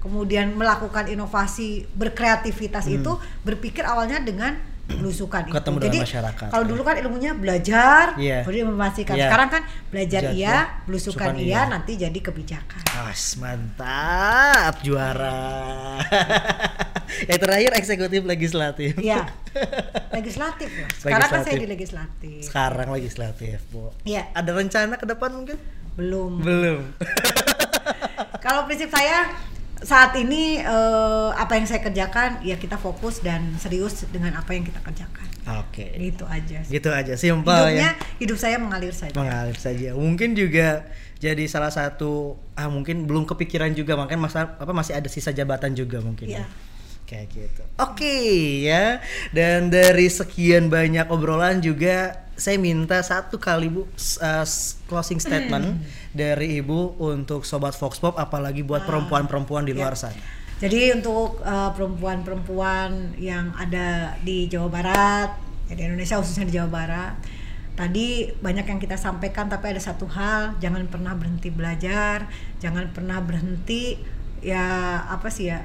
[SPEAKER 1] kemudian melakukan inovasi berkreativitas itu berpikir awalnya dengan belusukan itu.
[SPEAKER 2] Hmm. Ketemu dengan
[SPEAKER 1] Jadi
[SPEAKER 2] masyarakat,
[SPEAKER 1] kalau
[SPEAKER 2] ya.
[SPEAKER 1] dulu kan ilmunya belajar,
[SPEAKER 2] Iya.
[SPEAKER 1] kemudian memastikan.
[SPEAKER 2] Iya.
[SPEAKER 1] Sekarang kan belajar
[SPEAKER 2] Belajar,
[SPEAKER 1] iya,
[SPEAKER 2] belusukan iya.
[SPEAKER 1] iya, nanti jadi kebijakan.
[SPEAKER 2] As, mantap, juara. <laughs> yang terakhir eksekutif legislatif.
[SPEAKER 1] Iya. <laughs> Legislatif loh. Sekarang kan saya
[SPEAKER 2] Legislatif.
[SPEAKER 1] di legislatif.
[SPEAKER 2] Sekarang legislatif, Bu.
[SPEAKER 1] Iya.
[SPEAKER 2] Ada rencana ke depan mungkin?
[SPEAKER 1] Belum.
[SPEAKER 2] Belum.
[SPEAKER 1] Kalau prinsip saya saat ini eh, apa yang saya kerjakan ya kita fokus dan serius dengan apa yang kita kerjakan.
[SPEAKER 2] Oke.
[SPEAKER 1] Gitu aja. sih.
[SPEAKER 2] Gitu aja, simpel
[SPEAKER 1] Hidupnya
[SPEAKER 2] ya.
[SPEAKER 1] hidup saya mengalir saja.
[SPEAKER 2] Mengalir saja. Mungkin juga jadi salah satu ah mungkin belum kepikiran juga makanya masa apa masih ada sisa jabatan juga mungkin.
[SPEAKER 1] Iya.
[SPEAKER 2] ya. Kayak gitu. Oke ya. Dan dari sekian banyak obrolan juga saya minta satu kali Bu uh, closing statement dari Ibu untuk sobat Fox Pop apalagi buat perempuan-perempuan di luar sana.
[SPEAKER 1] Jadi untuk uh, perempuan-perempuan yang ada di Jawa Barat, ya di Indonesia khususnya di Jawa Barat, tadi banyak yang kita sampaikan tapi ada satu hal, jangan pernah berhenti belajar, jangan pernah berhenti ya apa sih ya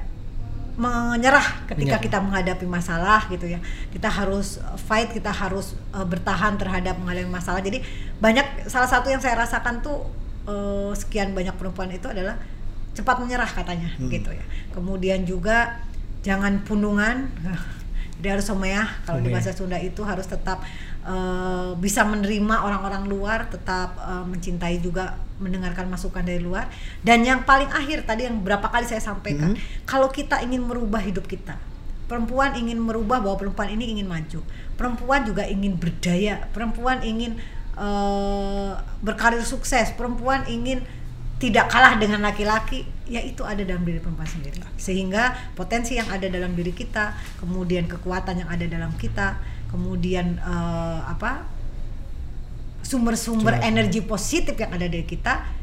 [SPEAKER 1] menyerah ketika
[SPEAKER 2] Menyerah.
[SPEAKER 1] kita menghadapi masalah gitu ya. Kita harus fight, kita harus uh, bertahan terhadap menghadapi masalah. Jadi banyak salah satu yang saya rasakan tuh uh, sekian banyak perempuan itu adalah cepat menyerah katanya
[SPEAKER 2] Hmm.
[SPEAKER 1] gitu ya. Kemudian juga jangan pundungan. Jadi <laughs> harus someah kalau di bahasa Sunda itu harus tetap uh, bisa menerima orang-orang luar, tetap uh, mencintai juga mendengarkan masukan dari luar. Dan yang paling akhir tadi yang berapa kali saya sampaikan,
[SPEAKER 2] Hmm.
[SPEAKER 1] kalau kita ingin merubah hidup kita, perempuan ingin merubah bahwa perempuan ini ingin maju, perempuan juga ingin berdaya, perempuan ingin eh, berkarir sukses, perempuan ingin tidak kalah dengan laki-laki, ya itu ada dalam diri perempuan sendiri. Sehingga potensi yang ada dalam diri kita, kemudian kekuatan yang ada dalam kita, kemudian eh, apa sumber-sumber
[SPEAKER 2] Sumber.
[SPEAKER 1] energi positif yang ada dari kita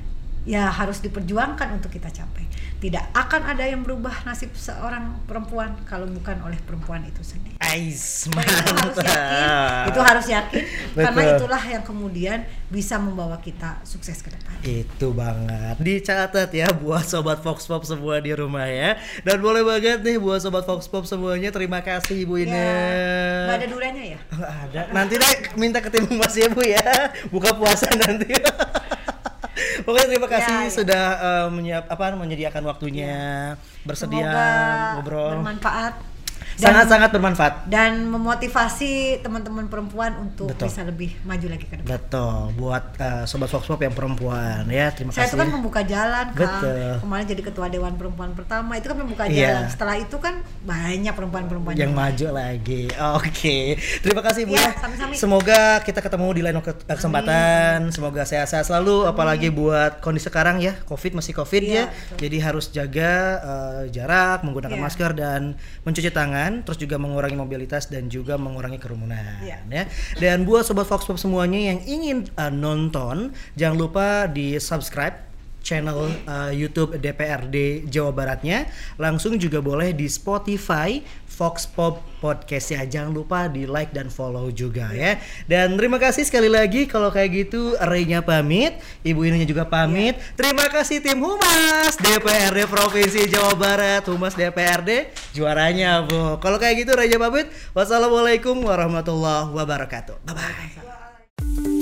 [SPEAKER 1] ya harus diperjuangkan untuk kita capai. Tidak akan ada yang berubah nasib seorang perempuan kalau bukan oleh perempuan itu sendiri.
[SPEAKER 2] Ais,
[SPEAKER 1] Itu harus yakin, itu harus yakin karena itulah yang kemudian bisa membawa kita sukses ke depan.
[SPEAKER 2] Itu banget. Dicatat ya buat sobat Fox Pop semua di rumah ya. Dan boleh banget nih buat sobat Fox Pop semuanya terima kasih Ibu Ina.
[SPEAKER 1] Ya, nggak ada duranya ya?
[SPEAKER 2] Nggak ada. Nanti deh minta ketemu Mas ya Bu ya. Buka puasa nanti. <laughs> Pokoknya terima kasih
[SPEAKER 1] Ya, ya.
[SPEAKER 2] sudah eh, menyiap apa menyediakan waktunya bersedia
[SPEAKER 1] Semoga
[SPEAKER 2] ngobrol.
[SPEAKER 1] bermanfaat
[SPEAKER 2] Sangat-sangat bermanfaat.
[SPEAKER 1] dan memotivasi teman-teman perempuan untuk
[SPEAKER 2] Betul.
[SPEAKER 1] bisa lebih maju lagi ke depan.
[SPEAKER 2] Betul, buat eh, sobat Fox Pop yang perempuan ya, terima
[SPEAKER 1] Saya
[SPEAKER 2] kasih.
[SPEAKER 1] itu kan membuka jalan kan.
[SPEAKER 2] Betul.
[SPEAKER 1] Kemarin jadi ketua dewan perempuan pertama itu kan membuka
[SPEAKER 2] Iya.
[SPEAKER 1] jalan. Setelah itu kan banyak perempuan-perempuan
[SPEAKER 2] yang maju lagi. Oke. Terima kasih Bu
[SPEAKER 1] Iya,
[SPEAKER 2] ya.
[SPEAKER 1] sami-sami.
[SPEAKER 2] Semoga kita ketemu di lain ke- kesempatan. Semoga sehat-sehat selalu apalagi buat kondisi sekarang ya. Covid masih Covid
[SPEAKER 1] Iya,
[SPEAKER 2] ya.
[SPEAKER 1] betul.
[SPEAKER 2] Jadi harus jaga eh, jarak, menggunakan
[SPEAKER 1] Iya.
[SPEAKER 2] masker dan mencuci tangan, terus juga mengurangi mobilitas dan juga mengurangi kerumunan
[SPEAKER 1] Iya.
[SPEAKER 2] ya. Dan buat sobat Fox Pop semuanya yang ingin eh, nonton, jangan lupa di subscribe channel uh, YouTube DPRD Jawa Baratnya. Langsung juga boleh di Spotify Fox Pop Podcast ya. Jangan lupa di like dan follow juga ya. Dan terima kasih sekali lagi kalau kayak gitu Reynya pamit, Ibu Ininya juga pamit. Terima kasih tim Humas DPRD Provinsi Jawa Barat, Humas DPRD juaranya Bu. Kalau kayak gitu Reynya pamit. Wassalamualaikum warahmatullahi wabarakatuh. Bye bye.